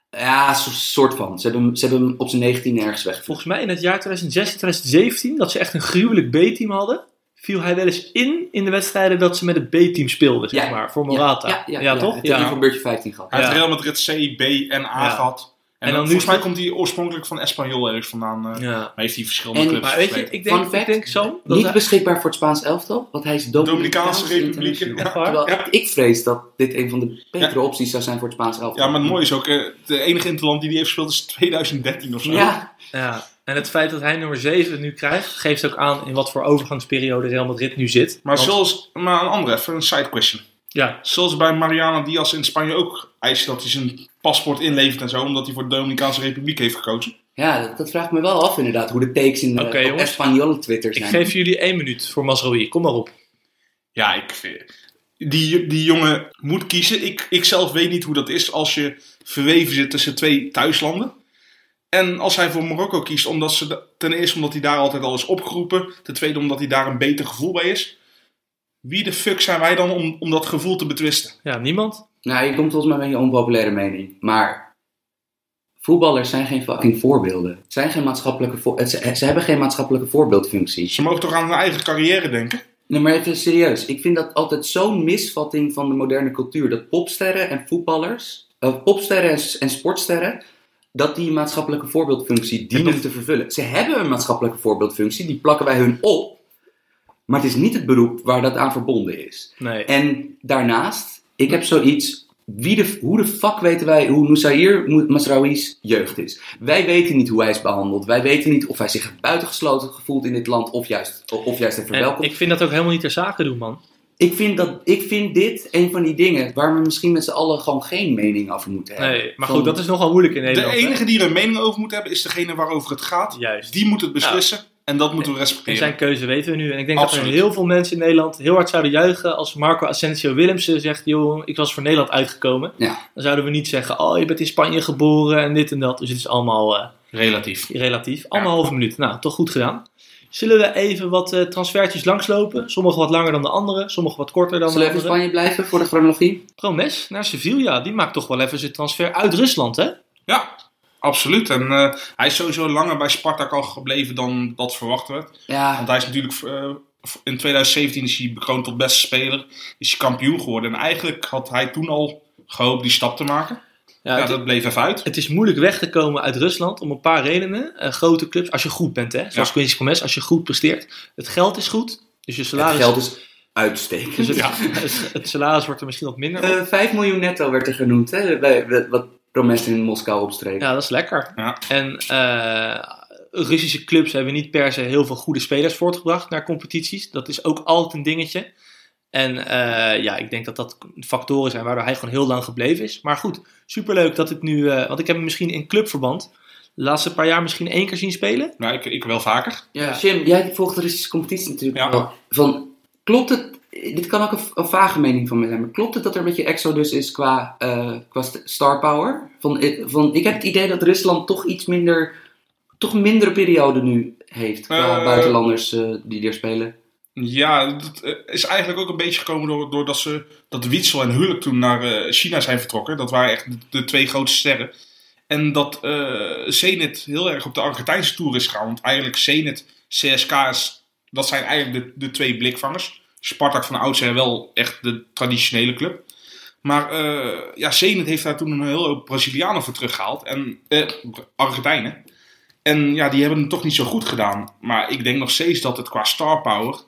Ja, so- soort van. Ze hebben, hem- ze hebben hem op zijn 19 ergens weg. Volgens mij in het jaar 2016, 2017, dat ze echt een gruwelijk B-team hadden, viel hij wel eens in in de wedstrijden dat ze met het B-team speelden, zeg Ja, maar, voor Morata. Ja, ja, ja, toch? Het heeft een beurtje 15 gehad. Hij heeft Ja. Real Madrid C, B en A Ja. gehad. En, En dan dan nu mij komt hij oorspronkelijk van Espanyol ergens vandaan. eh, Ja. Maar heeft hij verschillende En- clubs Maar weet je, ik denk, Fun fact, ik denk Sam, dat Niet hij- beschikbaar voor het Spaans elftal, want hij is Dominicaanse Dominicaanse Republiek? Terwijl Ja. ik vrees dat dit een van de betere opties zou zijn voor het Spaans elftal. Ja, maar het mooie is ook, eh, de enige interland die hij heeft gespeeld is 2013 of zo. Ja, Ja, en het feit dat hij nummer 7 nu krijgt, geeft ook aan in wat voor overgangsperiode Real Madrid nu zit. Maar Want- zoals, maar een andere, even een side question. Ja, Zoals bij Mariano Diaz in Spanje ook eisen dat hij zijn paspoort inlevert en zo, omdat hij voor de Dominicaanse Republiek heeft gekozen. ja dat, dat vraag ik me wel af inderdaad, hoe de takes in, op jongens. Espanol Twitter ik zijn. geef jullie één minuut voor Masraoui. Kom maar op. Ja, ik vind, die, die jongen moet kiezen. Ik, ik zelf weet niet hoe dat is als je verweven zit tussen twee thuislanden. En als hij voor Marokko kiest, omdat ze, de- ten eerste omdat hij daar altijd al is opgeroepen. Ten tweede omdat hij daar een beter gevoel bij is. Wie de fuck zijn wij dan om, om dat gevoel te betwisten? Ja, niemand? Nou, je komt volgens mij met je onpopulaire mening. Maar voetballers zijn geen fucking voorbeelden. Het zijn geen maatschappelijke voor- ze, ze hebben geen maatschappelijke voorbeeldfunctie. Ze mogen toch aan hun eigen carrière denken? Nee, maar even serieus. Ik vind dat altijd zo'n misvatting van de moderne cultuur. Dat popsterren en voetballers, eh, popsterren en, en sportsterren, dat die een maatschappelijke voorbeeldfunctie dienen te vervullen. Ze hebben een maatschappelijke voorbeeldfunctie, die plakken wij hun op. Maar het is niet het beroep waar dat aan verbonden is. Nee. En daarnaast, ik heb zoiets. Wie de, hoe de fuck weten wij hoe Moussaïr Masraoui's jeugd is? Wij weten niet hoe hij is behandeld. Wij weten niet of hij zich buitengesloten gevoeld in dit land of juist, of juist heeft En verwelkomd. ik vind dat ook helemaal niet ter zake doen, man. Ik vind, dat, ik vind dit een van die dingen waar we misschien met z'n allen gewoon geen mening over moeten hebben. Nee, maar goed, dat is nogal moeilijk in De Nederland. hè? enige die er een mening over moet hebben is degene waarover het gaat. Juist. Die moet het beslissen en dat moeten we En respecteren. zijn keuze weten we nu. En ik denk dat er heel veel mensen in Nederland heel hard zouden juichen als Marco Asensio Willemsen zegt: joh, ik was voor Nederland uitgekomen. Ja. Dan zouden we niet zeggen: oh, je bent in Spanje geboren en dit en dat. Dus het is allemaal eh, Relatief. relatief. Anderhalve minuut. Nou, toch goed gedaan. Zullen we even wat eh, transfertjes langslopen? Sommige wat langer dan de andere, sommige wat korter dan de Zullen we even in andere. Spanje blijven voor de chronologie? Promes naar Sevilla, die maakt toch wel even zijn transfer uit Rusland, hè? Ja, absoluut. En eh, hij is sowieso langer bij Spartak al gebleven dan dat verwacht werd. Ja, Want hij is natuurlijk eh, in 2017 is hij bekroond tot beste speler. Is hij kampioen geworden. En eigenlijk had hij toen al gehoopt die stap te maken. Ja, het, dat bleef even uit. het is moeilijk weg te komen uit Rusland om een paar redenen. Eh, grote clubs, als je goed bent, hè? zoals Ja. Quincy Promes, als je goed presteert. Het geld is goed, dus je het salaris geld is uitstekend. Dus het, Ja. het, het salaris wordt er misschien wat minder. Eh, 5 miljoen netto werd er genoemd, hè, bij- wat Promes in Moskou opstreek. Ja, dat is lekker. Ja. En eh, Russische clubs hebben niet per se heel veel goede spelers voortgebracht naar competities. Dat is ook altijd een dingetje. En eh, ja, ik denk dat dat factoren zijn waardoor hij gewoon heel lang gebleven is. Maar goed, superleuk dat het nu... eh, want ik heb hem misschien in clubverband de laatste paar jaar misschien één keer zien spelen. Nou, ik, ik wel vaker. Ja, Jim, jij volgt de Russische competitie natuurlijk Ja. Van, klopt het, dit kan ook een, een vage mening van me zijn, maar klopt het dat er een beetje exodus is qua, eh, qua st- star power? Van, eh, van, ik heb het idee dat Rusland toch iets minder, toch een mindere periode nu heeft qua Eh. buitenlanders die er spelen. Ja, dat is eigenlijk ook een beetje gekomen door, doordat ze, dat Witsel en Hulk toen naar China zijn vertrokken. Dat waren echt de, de twee grootste sterren. En dat Zenit heel erg op de Argentijnse tour is gegaan. Want eigenlijk Zenit, CSK, dat zijn eigenlijk de, de twee blikvangers. Spartak van oudsher wel echt de traditionele club. Maar eh, ja, Zenit heeft daar toen een heel hoop Brazilianen voor teruggehaald. En eh, Argentijnen. En ja, die hebben het toch niet zo goed gedaan. Maar ik denk nog steeds dat het qua star power...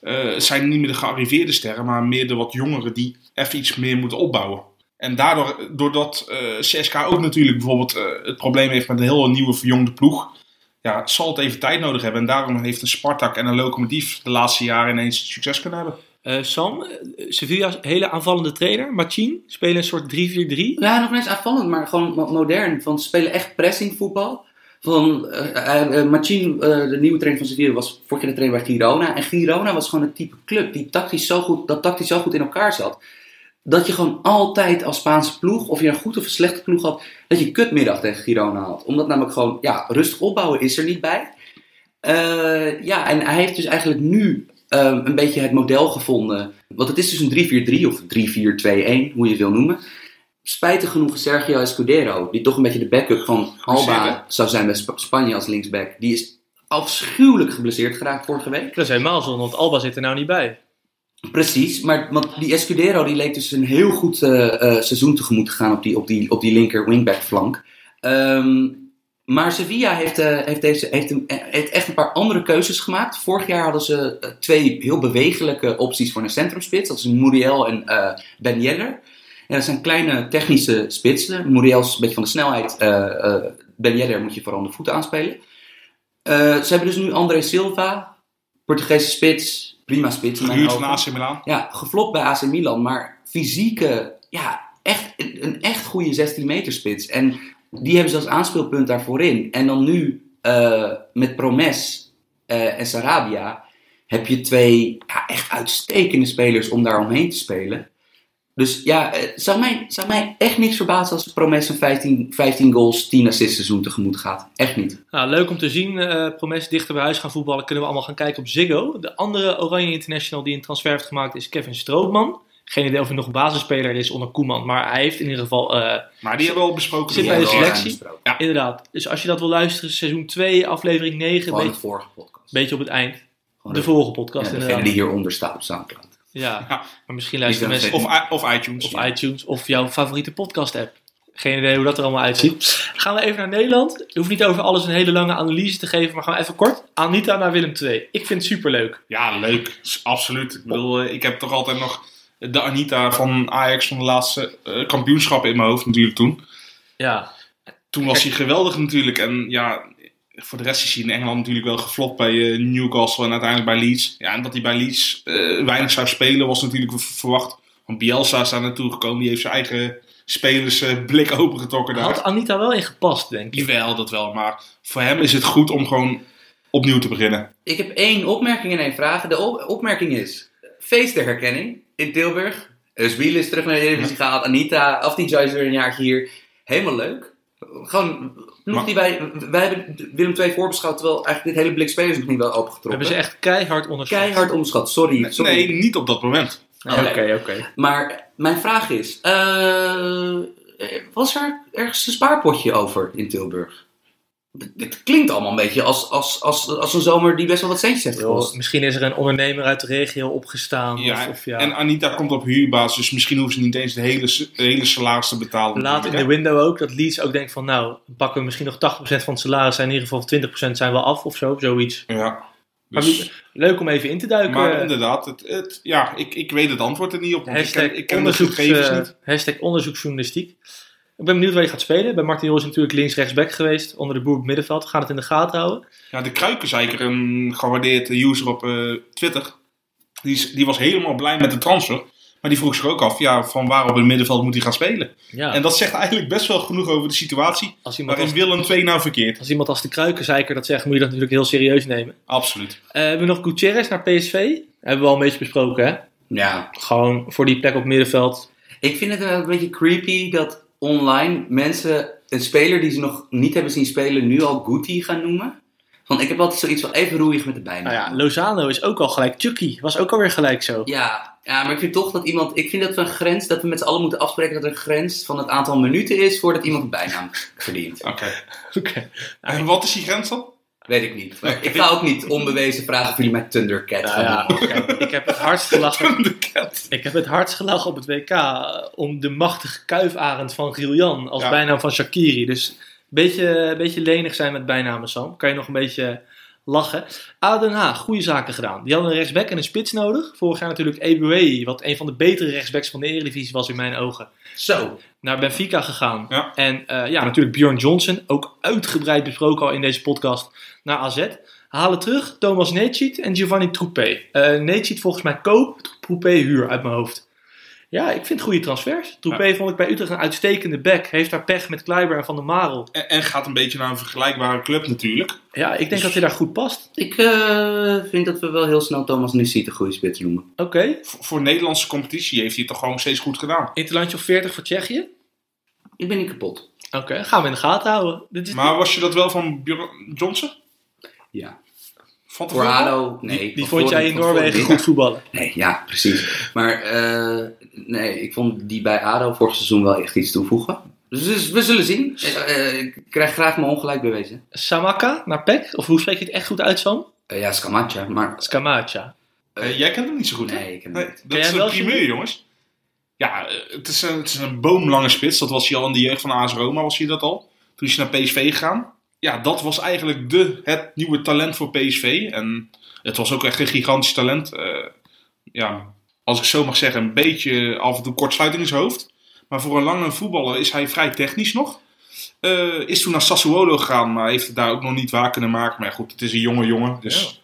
het zijn niet meer de gearriveerde sterren, maar meer de wat jongeren die even iets meer moeten opbouwen. En daardoor, doordat eh, CSK ook natuurlijk bijvoorbeeld het probleem heeft met een heel nieuwe verjongde ploeg, ja, zal het even tijd nodig hebben. En daarom heeft een Spartak en een Lokomotief de laatste jaren ineens succes kunnen hebben. Eh, Sam, eh, Sevilla's hele aanvallende trainer, Machin, spelen een soort 3-4-3. Ja, nog niet eens aanvallend, maar gewoon mo- modern. Van, ze spelen echt pressingvoetbal. Van, eh Machin, eh, de nieuwe trainer van Sevilla, was vorig jaar de trainer bij Girona. En Girona was gewoon een type club die tactisch zo goed, dat tactisch zo goed in elkaar zat. Dat je gewoon altijd als Spaanse ploeg, of je een goed of een slechte ploeg had, dat je kutmiddag tegen Girona had. Omdat namelijk gewoon, ja, rustig opbouwen is er niet bij. Eh, ja, en hij heeft dus eigenlijk nu eh, een beetje het model gevonden. Want het is dus een 3-4-3 of 3-4-2-1, hoe je het wil noemen. Spijtig genoeg Sergio Escudero, die toch een beetje de backup van Alba zou zijn bij Sp- Spanje als linksback. Die is afschuwelijk geblesseerd geraakt vorige week. Dat is helemaal zo, want Alba zit er nou niet bij. Precies, maar want die Escudero die leek dus een heel goed eh, eh, seizoen tegemoet te gaan op die, op die, op die linker wingback flank. Ehm, maar Sevilla heeft, eh, heeft, deze, heeft, een- echt een paar andere keuzes gemaakt. Vorig jaar hadden ze twee heel bewegelijke opties voor een centrumspits. Dat is Muriel en Ben Yedder. Ja, dat zijn kleine technische spitsen. Muriel is een beetje van de snelheid. ben Yedder moet je vooral de voeten aanspelen. Ze hebben dus nu André Silva, Portugese spits. Prima spits. Gehuurd van. AC Milan. Ja, geflopt bij AC Milan, maar fysieke, ja, echt, een een echt goede 16 meter spits. En die hebben ze als aanspeelpunt daarvoor in. En dan nu eh, met Promes eh, en Sarabia heb je twee ja, echt uitstekende spelers om daar omheen te spelen. Dus ja, eh, zou mij, zou mij echt niks verbazen als Promes een 15, 15 goals, 10 assists seizoen tegemoot gaat. Echt niet. Nou, leuk om te zien. eh Promes dichter bij huis gaan voetballen. Kunnen we allemaal gaan kijken op Ziggo. De andere Oranje International die een transfer heeft gemaakt is Kevin Strootman. Geen idee of hij nog basisspeler is onder Koeman. Maar hij heeft in ieder geval... eh, Maar die hebben we al besproken. Zit bij de selectie? aangesproken. inderdaad. Dus als je dat wil luisteren, seizoen 2, aflevering 9. Een Gewoon de beetje, vorige podcast. beetje op het eind. Gewoon De vorige podcast ja, degene inderdaad. die hieronder staat op Soundcloud. Ja, maar misschien luisteren mensen Of, of iTunes. of iTunes of jouw favoriete podcast app. Geen idee hoe dat er allemaal uitziet. Gaan we even naar Nederland. Je hoeft niet over alles een hele lange analyse te geven, maar gaan we even kort. Anita naar Willem II. Ik vind het superleuk. Ja, leuk. Absoluut. Ik bedoel, eh, ik heb toch altijd nog de Anita van Ajax van de laatste eh, kampioenschappen in mijn hoofd natuurlijk toen. Ja, Toen was hij geweldig natuurlijk. En ja, voor de rest is hij in Engeland natuurlijk wel geflopt bij eh, Newcastle en uiteindelijk bij Leeds. Ja, en dat hij bij Leeds eh, weinig zou spelen was natuurlijk verwacht. Want Bielsa is daar naartoe gekomen. Die heeft zijn eigen spelers eh, blik opengetrokken daar. had Anita wel in gepast, denk ik. Jawel, dat wel. Maar voor hem is het goed om gewoon opnieuw te beginnen. Ik heb één opmerking en één vraag. De op- opmerking is: feestenherkenning in Tilburg. Usbiel is terug naar de Eredivisie gehaald. Anita, Afdijay is weer een jaartje hier. Helemaal leuk. Gewoon, ploeg Maar- die wij, wij hebben Willem II voorbeschouwd, terwijl eigenlijk dit hele blik spelers nog niet wel We opengetrokken. hebben ze echt keihard onderschat. Keihard onderschat, sorry. sorry. Nee, niet op dat moment. Oké, oké. Maar mijn vraag is: eh, was er ergens een spaarpotje over in Tilburg? Dit- klinkt allemaal een beetje als, als, als, als een zomer die best wel wat centjes heeft gekost. Misschien is er een ondernemer uit de regio opgestaan. Ja, of, of ja. En Anita komt op huurbasis, dus misschien hoeven ze niet eens de hele, de hele salaris te betalen. Laat in de window ook dat Leeds ook denkt van nou, pakken we misschien nog 80% van het salaris zijn in ieder geval 20% zijn wel af of zo, zoiets. Ja. Dus, leuk om even in te duiken. maar inderdaad, het, het, ja, ik, ik weet het antwoord er niet op. Ik hashtag, ken, ik ken de onderzoeks, gegevens eh, niet. hashtag onderzoeksjournalistiek. Ik ben benieuwd waar je gaat spelen. Bij Martin Jol is natuurlijk links-rechtsback geweest. Onder de boer op het middenveld. We gaan het in de gaten houden. Ja, de Kruikenzeiker, een gewaardeerd user op eh, Twitter, die, die was helemaal blij met de transfer. Maar die vroeg zich ook af, ja, van waar op het middenveld moet hij gaan spelen? Ja, En dat zegt eigenlijk best wel genoeg over de situatie als, iemand waarin als, Willem II nou verkeert. als iemand als de kruikenzeiker dat zegt, moet je dat natuurlijk heel serieus nemen. Absoluut. Eh, we hebben nog Gutierrez naar PSV. Hebben we al een beetje besproken, hè? Ja, Gewoon voor die plek op het middenveld. ik vind het wel een beetje creepy dat online mensen een speler die ze nog niet hebben zien spelen nu al Guti gaan noemen. Want ik heb altijd zoiets van even roeig met de bijnaam. Nou ja, Lozano is ook al gelijk. Chucky was ook alweer gelijk zo. Ja, ja, maar ik vind toch dat iemand. Ik vind dat we een grens. Dat we met z'n allen moeten afspreken dat er een grens van het aantal minuten is voordat iemand een bijnaam verdient. Oké. Oké. En wat is die grens dan? Weet ik niet. Maar ik ga ook niet onbewezen vragen of jullie mij Thundercat Nou gaan ja, ik heb het hardst gelachen. De cat. Ik heb het hardst gelachen op het WK om de machtige kuifarend van Giljan als Ja. bijnaam van Shakiri. Dus een beetje, een beetje lenig zijn met bijnamen, Sam. Kan je nog een beetje lachen. ADN Haag, goede zaken gedaan. Die hadden een rechtsback en een spits nodig. Vorig jaar natuurlijk Eboué, wat een van de betere rechtsbacks van de Eredivisie was in mijn ogen. Zo. Naar Benfica gegaan. Ja. En eh, ja, natuurlijk Bjorn Johnson, ook uitgebreid besproken al in deze podcast, naar AZ. Halen terug Thomas Neetschit en Giovanni Troepé. Uh, Neetschit volgens mij koop, Troepé huur uit mijn hoofd. Ja, ik vind goede transfers. Troepé vond ik bij Utrecht een uitstekende back. Heeft daar pech met Kleiber en Van der Marel. En, en gaat een beetje naar een vergelijkbare club natuurlijk. Ja, ik denk dat hij daar goed past. Ik eh, vind dat we wel heel snel Thomas Nussiet een goede spits noemen. Oké, Voor, voor Nederlandse competitie heeft hij het toch gewoon steeds goed gedaan. interlandje of 40 voor Tsjechië. Ik ben niet kapot. Oké, gaan we in de gaten houden. Dit is Maar was je dat wel van Johnson? Ja. Van? ADO, nee. die Van vond jij in Noorwegen goed voetballen. Nee, ja, precies. Maar eh, nee, ik vond die bij ADO vorig seizoen wel echt iets toevoegen. Dus, dus we zullen zien. Eh, ik krijg graag mijn ongelijk bewezen. Samaka naar PEC? Of hoe spreek je het echt goed uit, Sam? Eh, ja, maar... Scamacha. Eh, jij kent hem niet zo goed, hè? Nee, ik ken hem niet. dat is een wel, primeur, jongens. Ja, het is, een, het is een boomlange spits. Dat was hij al in de jeugd van AS Roma, was hij dat al. Toen is hij naar PSV gegaan. Ja, dat was eigenlijk de, het nieuwe talent voor PSV. En het was ook echt een gigantisch talent. Eh, ja, als ik zo mag zeggen, een beetje af en toe kortsluiting in zijn hoofd. Maar voor een lange voetballer is hij vrij technisch nog. Eh, is toen naar Sassuolo gegaan, maar heeft het daar ook nog niet waar kunnen maken. Maar goed, het is een jonge jongen. Dus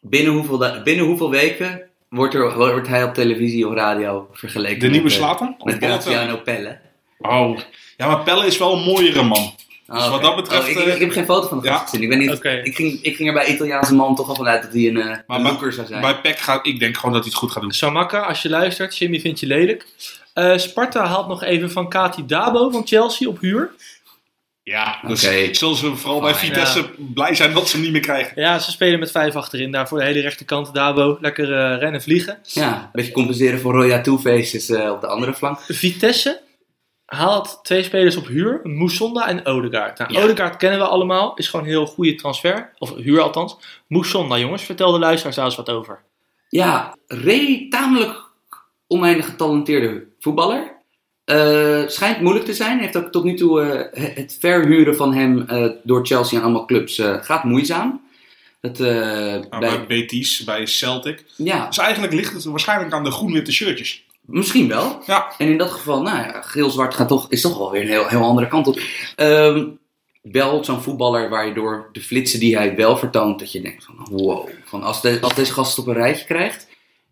Binnen hoeveel, binnen hoeveel weken wordt, er, wordt hij op televisie of radio vergeleken de nieuwe met, eh? Met Graziano Pelle. Oh, ja, maar Pelle is wel een mooiere man. Dus Oh, wat dat betreft, Oh, ik, eh, ik heb geen foto van de ja. gast gezien. Ik, weet niet, ik, ging, ik ging er bij Italiaanse man toch al vanuit dat hij een, eh Maar een bij- looker zou zijn. Bij Peck gaat, ik denk gewoon dat hij het goed gaat doen. Samaka, als je luistert, Jimmy vindt je lelijk. Eh, Sparta haalt nog even van Kati Dabo van Chelsea op huur. Ja, dus Oké. zullen ze vooral bij Fine. Vitesse blij zijn dat ze hem niet meer krijgen. Ja, ze spelen met vijf achterin. Daar voor de hele rechterkant Dabo. Lekker rennen, vliegen. Ja, een beetje compenseren voor Roya Two-Faces eh, op de andere flank. Vitesse haalt twee spelers op huur. Moussonda en Odegaard. Nou, Ja. Odegaard kennen we allemaal. Is gewoon een heel goede transfer. Of huur althans. Moussonda, jongens. Vertel de luisteraars daar eens wat over. Ja, Ray, tamelijk oneindig getalenteerde voetballer. Eh, schijnt moeilijk te zijn. Heeft ook tot nu toe eh, het verhuren van hem eh, door Chelsea en allemaal clubs eh, gaat moeizaam. Het, eh, Nou, bij- bij Betis, bij Celtic. ja, Dus eigenlijk ligt het waarschijnlijk aan de groen-witte shirtjes. Misschien wel. Ja, En in dat geval, nou ja, geel-zwart gaat toch, is toch wel weer een heel, heel andere kant op. Ehm, wel zo'n voetballer waar je door de flitsen die hij wel vertoont, dat je denkt van wow. Van als, de, als deze gast het op een rijtje krijgt,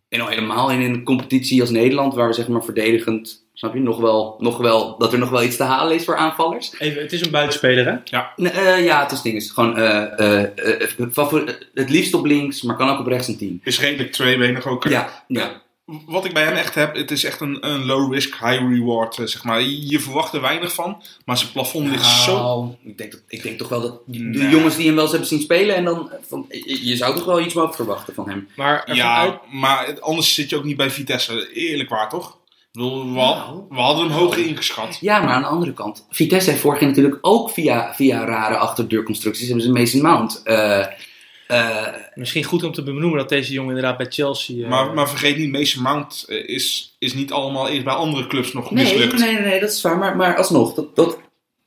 en al helemaal in een competitie als Nederland, waar we zeg maar verdedigend, snap je, nog wel, nog wel, dat er nog wel iets te halen is voor aanvallers. Even, het is een buitenspeler, hè? Nee, eh, ja, het is ding is gewoon eh, eh, eh, favori- het liefst op links, maar kan ook op rechts een team. is redelijk tweebenig ook. Ja, ja. Wat ik bij hem echt heb, het is echt een, een low risk, high reward, eh, zeg maar. Je verwacht er weinig van, maar zijn plafond ligt zo... Nou, ik denk, dat, ik denk toch wel dat de Nee. jongens die hem wel eens hebben zien spelen en dan, van, je, zou toch wel iets mogen verwachten van hem. Maar Ja, uit- maar anders zit je ook niet bij Vitesse. Eerlijk waar, toch? We, Nou. we hadden hem hoger ingeschat. Ja, maar aan de andere kant, Vitesse heeft vorig jaar natuurlijk ook via, via rare achterdeurconstructies hebben ze Mason Mount. eh, eh, misschien goed om te benoemen dat deze jongen inderdaad bij Chelsea... eh, Maar, maar vergeet niet, Mason Mount eh, is, is niet allemaal eerst bij andere clubs nog nee, mislukt. nee, nee, nee, dat is waar, maar, maar alsnog, dat, dat,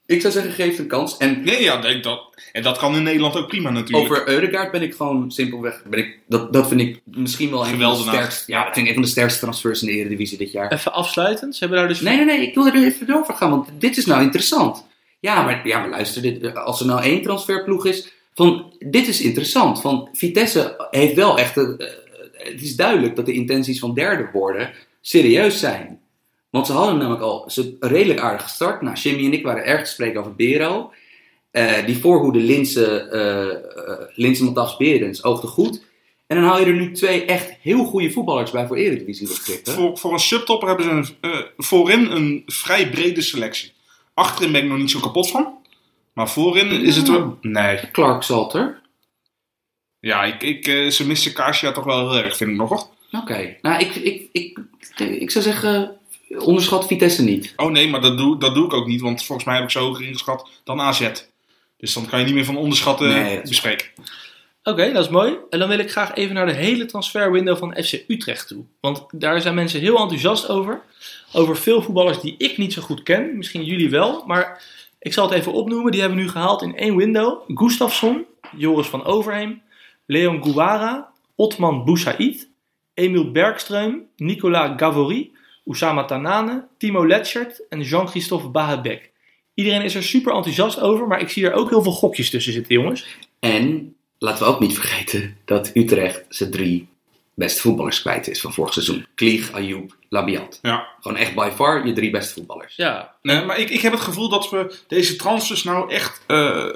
Ik zou zeggen, geef het een kans. En Nee, ja, nee, dat, en dat kan in Nederland ook prima natuurlijk. over Eudegaard ben ik gewoon simpelweg... Ben ik, dat, dat vind ik misschien wel een van de sterkste... Ja, dat vind ik een van de sterkste transfers in de Eredivisie dit jaar. Even afsluitend. Ze hebben daar dus... Nee, nee, nee, ik wil er even over gaan, want dit is nou interessant. Ja, maar, ja, maar luister, dit, als er nou één transferploeg is, van, dit is interessant. Van, Vitesse heeft wel echt, een, eh, het is duidelijk dat de intenties van derde worden serieus zijn. Want ze hadden namelijk al ze redelijk aardig gestart. Nou, Jimmy en ik waren erg te spreken over Bero. Eh, die voorhoede Linse, eh uh, Linse Matas Berens oogde goed. En dan haal je er nu twee echt heel goede voetballers bij voor Eredivisie. Voor, voor een subtopper hebben ze een, voorin een vrij brede selectie. Achterin ben ik nog niet zo kapot van. Maar voorin is het wel... Nee. Clark Salter. Ja, ik, ik, eh, ze missen Kasia toch wel heel erg, vind ik nog. Oké, nou ik, ik, ik, ik zou zeggen, onderschat Vitesse niet. Oh nee, maar dat doe, dat doe ik ook niet. Want volgens mij heb ik ze hoger ingeschat dan AZ. Dus dan kan je niet meer van onderschatten Nee, dat is bespreken. Oké, dat is mooi. En dan wil ik graag even naar de hele transferwindow van FC Utrecht toe. Want daar zijn mensen heel enthousiast over. Over veel voetballers die ik niet zo goed ken. Misschien jullie wel. Maar ik zal het even opnoemen. Die hebben we nu gehaald in één window. Gustafsson, Joris van Overheem, Leon Gouwara, Otman Boussaïd, Emil Bergström, Nicolas Gavory, Oussama Tanane, Timo Letschert en Jean-Christophe Bahabek. Iedereen is er super enthousiast over, maar ik zie er ook heel veel gokjes tussen zitten, jongens. En laten we ook niet vergeten dat Utrecht zijn drie beste voetballers kwijt is van vorig seizoen. Klieg, Ayoub, Labiat. Ja. Gewoon echt by far je drie beste voetballers. Ja, Nee, maar ik, ik heb het gevoel dat we deze transfers nou echt... eh,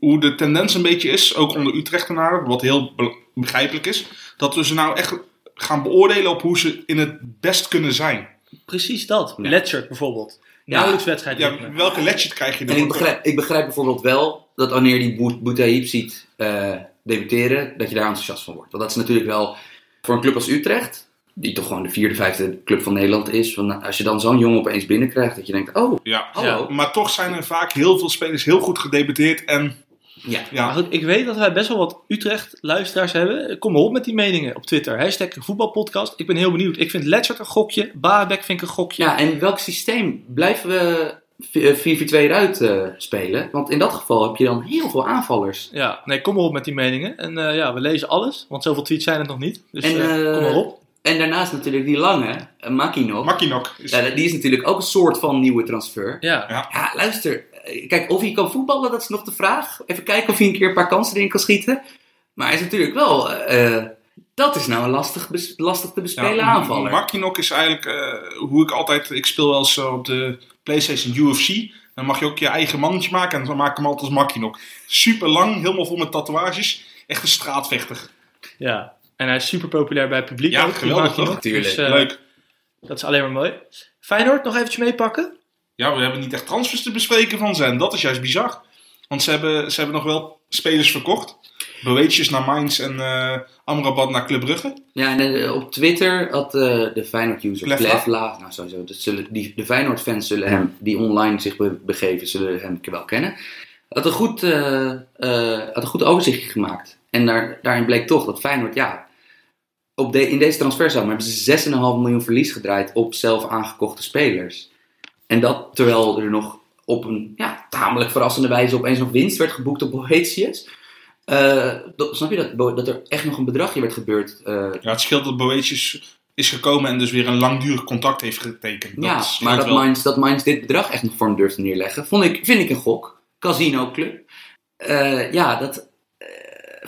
hoe- de tendens een beetje is, ook onder Utrechtenaren, wat heel be- begrijpelijk is, dat we ze nou echt gaan beoordelen op hoe ze in het best kunnen zijn. precies dat. Ja. Letchert bijvoorbeeld. Ja. Nauwelijks wedstrijd. Ja, welke legend krijg je En ik begrijp, ik begrijp bijvoorbeeld wel dat wanneer die Bout- Boutaïb ziet eh, debuteren, dat je daar enthousiast van wordt. Want dat is natuurlijk wel voor een club als Utrecht, die toch gewoon de vierde, vijfde club van Nederland is. Van, als je dan zo'n jongen opeens binnenkrijgt, dat je denkt, oh, Ja. hallo. Maar toch zijn er vaak heel veel spelers heel goed gedebuteerd en Ja. ja, Maar goed, ik weet dat wij best wel wat Utrecht-luisteraars hebben. Kom maar op met die meningen op Twitter. Hashtag voetbalpodcast. Ik ben heel benieuwd. Ik vind Letchert een gokje. Baabek vind ik een gokje. Ja, en welk systeem blijven we 4-4-2 eruit eh, spelen? Want in dat geval heb je dan heel veel aanvallers. Ja, nee, kom maar op met die meningen. En eh, ja, we lezen alles. Want zoveel tweets zijn het nog niet. Dus En, eh, eh, kom maar op. En daarnaast natuurlijk die lange, Makinok. Makinok is... Ja, die is natuurlijk ook een soort van nieuwe transfer. Ja. Ja. Ja, luister. eh, Kijk, of hij kan voetballen, dat is nog de vraag. Even kijken of hij een keer een paar kansen erin kan schieten. Maar hij is natuurlijk wel... eh, dat is nou een lastig, lastig te bespelen Ja, aanvaller. Makinok is eigenlijk eh, hoe ik altijd... Ik speel wel eens eh, op de PlayStation UFC. Dan mag je ook je eigen mannetje maken. En dan maak ik hem altijd als Makinok. Super lang, helemaal vol met tatoeages. Echt een straatvechter. ja. En hij is super populair bij het publiek. Ja, ook, geweldig, toch? nog. Tuurlijk. Dus, eh, Leuk. Dat is alleen maar mooi. Feyenoord, nog eventjes meepakken. Ja, we hebben niet echt transfers te bespreken van ze. En dat is juist bizar. Want ze hebben, ze hebben nog wel spelers verkocht. Boetjes naar Mainz en eh Amrabat naar Club Brugge. Ja, en eh, op Twitter had eh, de Feyenoord-user. Plevla, nou sowieso, dat zullen, die, de Feyenoord-fans zullen hem, die online zich be- begeven, zullen hem wel kennen. Had een goed, eh, eh, had een goed overzichtje gemaakt. En daar, daarin bleek toch dat Feyenoord, ja, op de, in deze transferzomer hebben ze 6,5 miljoen verlies gedraaid op zelf aangekochte spelers. En dat terwijl er nog op een ja, tamelijk verrassende wijze opeens nog winst werd geboekt op Boetius. Eh, dat- snap je dat, dat er echt nog een bedragje werd gebeurd eh, Ja, het scheelt dat Boetjes is gekomen en dus weer een langdurig contract heeft getekend. ja, scheelt maar dat. Mainz, dat Mainz dit bedrag echt nog voor hem durft te neerleggen, vond ik, vind ik een gok. Casino Club. Eh, ja, dat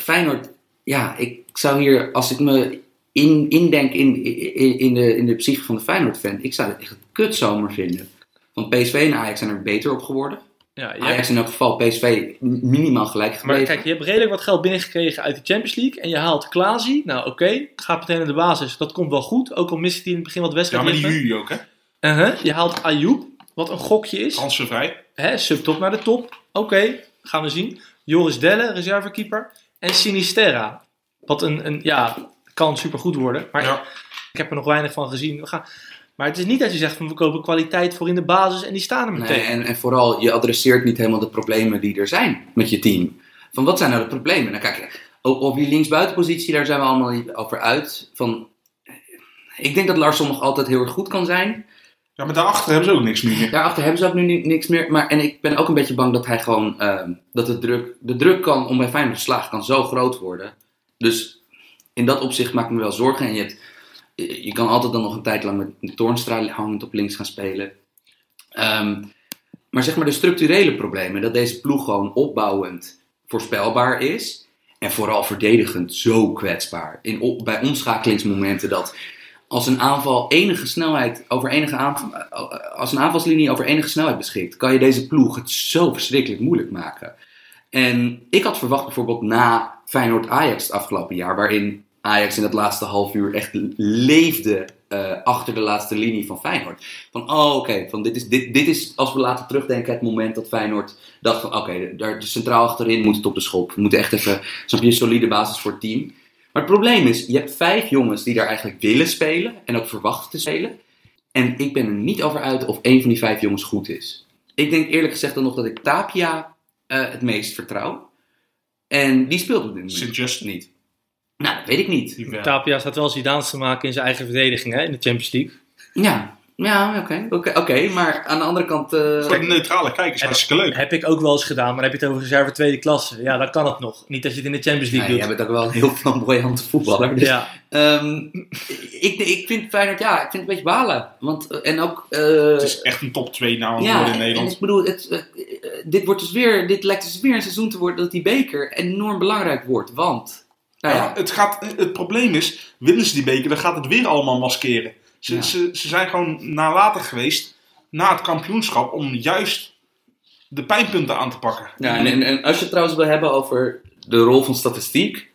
Feyenoord, ja, ik zou hier, als ik me in, indenk in, in, in, de, in de psyche van de Feyenoord-fan, ik zou het echt een kutzomer vinden. Want PSV en Ajax zijn er beter op geworden. Ja, je Ajax hebt, in elk geval, PSV minimaal gelijk maar gebleven. kijk, je hebt redelijk wat geld binnengekregen uit de Champions League. En je haalt Klaasie. Nou, oké. Gaat meteen in de basis. Dat komt wel goed. Ook al mist hij in het begin wat Ja, wedstrijd. maar die huur je ook, hè? Uh-huh. Je haalt Ayoub. Wat een gokje is. Transfervrij. Hè, subtop naar de top. Oké, gaan we zien. Joris Delle, reservekeeper. En Sinisterra. Wat een, een ja, kan supergoed worden. Maar Ja. ik heb er nog weinig van gezien. We gaan... Maar het is niet dat je zegt van we kopen kwaliteit voor in de basis en die staan er meteen. Nee, en, en vooral, je adresseert niet helemaal de problemen die er zijn met je team. Van wat zijn nou de problemen? Nou kijk, op, op die linksbuitenpositie, daar zijn we allemaal niet over uit. Van, ik denk dat Larsson nog altijd heel erg goed kan zijn. Ja, maar daarachter hebben ze ook niks meer. Daarachter hebben ze ook nu ni- niks meer. Maar, en ik ben ook een beetje bang dat hij gewoon. ehm, dat de druk, de druk kan, om bij Feyenoord te slagen kan zo groot worden. Dus in dat opzicht maak ik me wel zorgen. En je, hebt, je je kan altijd dan nog een tijd lang met Toornstra hangend op links gaan spelen. Ehm, maar zeg maar de structurele problemen. Dat deze ploeg gewoon opbouwend voorspelbaar is. En vooral verdedigend zo kwetsbaar. In, bij omschakelingsmomenten dat als een aanval enige snelheid over enige aanval, als een aanvalslinie over enige snelheid beschikt, kan je deze ploeg het zo verschrikkelijk moeilijk maken. En ik had verwacht bijvoorbeeld na Feyenoord Ajax het afgelopen jaar, waarin Ajax in het laatste half uur echt leefde eh, achter de laatste linie van Feyenoord. Van oh oké, van dit, is, dit, dit is als we laten terugdenken het moment dat Feyenoord dacht van oké, daar de centraal achterin moet het op de schop. We moeten echt even snap je, een solide basis voor het team. Maar het probleem is, je hebt vijf jongens die daar eigenlijk willen spelen en ook verwachten te spelen. En ik ben er niet over uit of één van die vijf jongens goed is. Ik denk eerlijk gezegd dan nog dat ik Tapia eh, het meest vertrouw. En die speelt op dit moment Sint-Just niet. Nou, dat weet ik niet. Tapia staat wel Zidaans te maken in zijn eigen verdediging hè, in de Champions League. Ja, ja oké. oké, oké, maar aan de andere kant... eh, Voor de neutrale kijkers hartstikke leuk. Heb ik ook wel eens gedaan, maar heb je het over reserve tweede klasse. Ja, dan kan het nog. Niet als je het in de Champions ja, League jij doet. bent ook wel een heel flamboyante voetballer. Dus, Ja, ehm, ik, ik vind Feyenoord, ja, ik vind het een beetje balen. Want, eh, en ook... eh, Het is echt een top 2 nou Ja, in en Nederland. ik bedoel, het, eh, eh, dit, wordt dus weer, dit lijkt dus weer een seizoen te worden dat die beker enorm belangrijk wordt. Want, nou Ja, het, gaat, het probleem is, winnen ze die beker, dan gaat het weer allemaal maskeren. Ze, Ja. ze, ze zijn gewoon nalatig geweest na het kampioenschap om juist de pijnpunten aan te pakken. ja en, en, en als je het trouwens wil hebben over de rol van statistiek,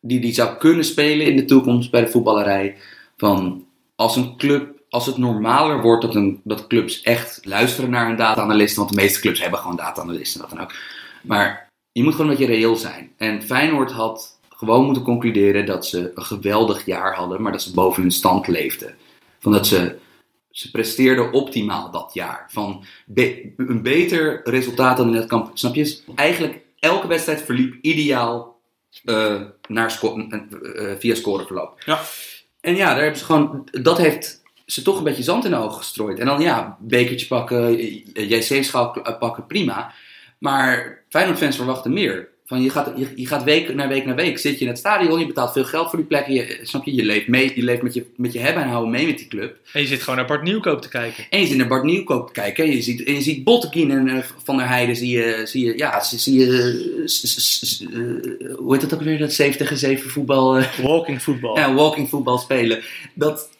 die die zou kunnen spelen in de toekomst bij de voetballerij, van als een club, als het normaler wordt dat, een, dat clubs echt luisteren naar een data-analyst, want de meeste clubs hebben gewoon data-analysten, wat dan ook. Maar je moet gewoon een beetje reëel zijn. En Feyenoord had gewoon moeten concluderen dat ze een geweldig jaar hadden, maar dat ze boven hun stand leefden. Van dat ze, ze presteerden optimaal dat jaar. Van be- een beter resultaat dan in het kamp. Snap je? Eigenlijk elke wedstrijd verliep ideaal eh, naar sco- eh, eh, via scoreverloop. Ja. En ja, daar hebben ze gewoon, dat heeft ze toch een beetje zand in de ogen gestrooid. En dan ja, bekertje pakken, JC-schaal pakken, prima. Maar Feyenoord-fans verwachten meer. Van je, gaat, je, je gaat week na week na week, zit je in het stadion, je betaalt veel geld voor die plekken. Je, snap je, je leeft, mee, je leeft met, je, met je hebben en houden mee met die club. en je zit gewoon naar Bart Nieuwkoop te kijken. En je zit naar Bart Nieuwkoop te kijken. En je ziet, en je ziet Bottekin en eh, Van der Heijden. Zie je, zie je, ja, zie, je, eh, eh, hoe heet dat ook weer? Dat 7 tegen 7 voetbal. Walking voetbal. ja, walking voetbal spelen. Dat,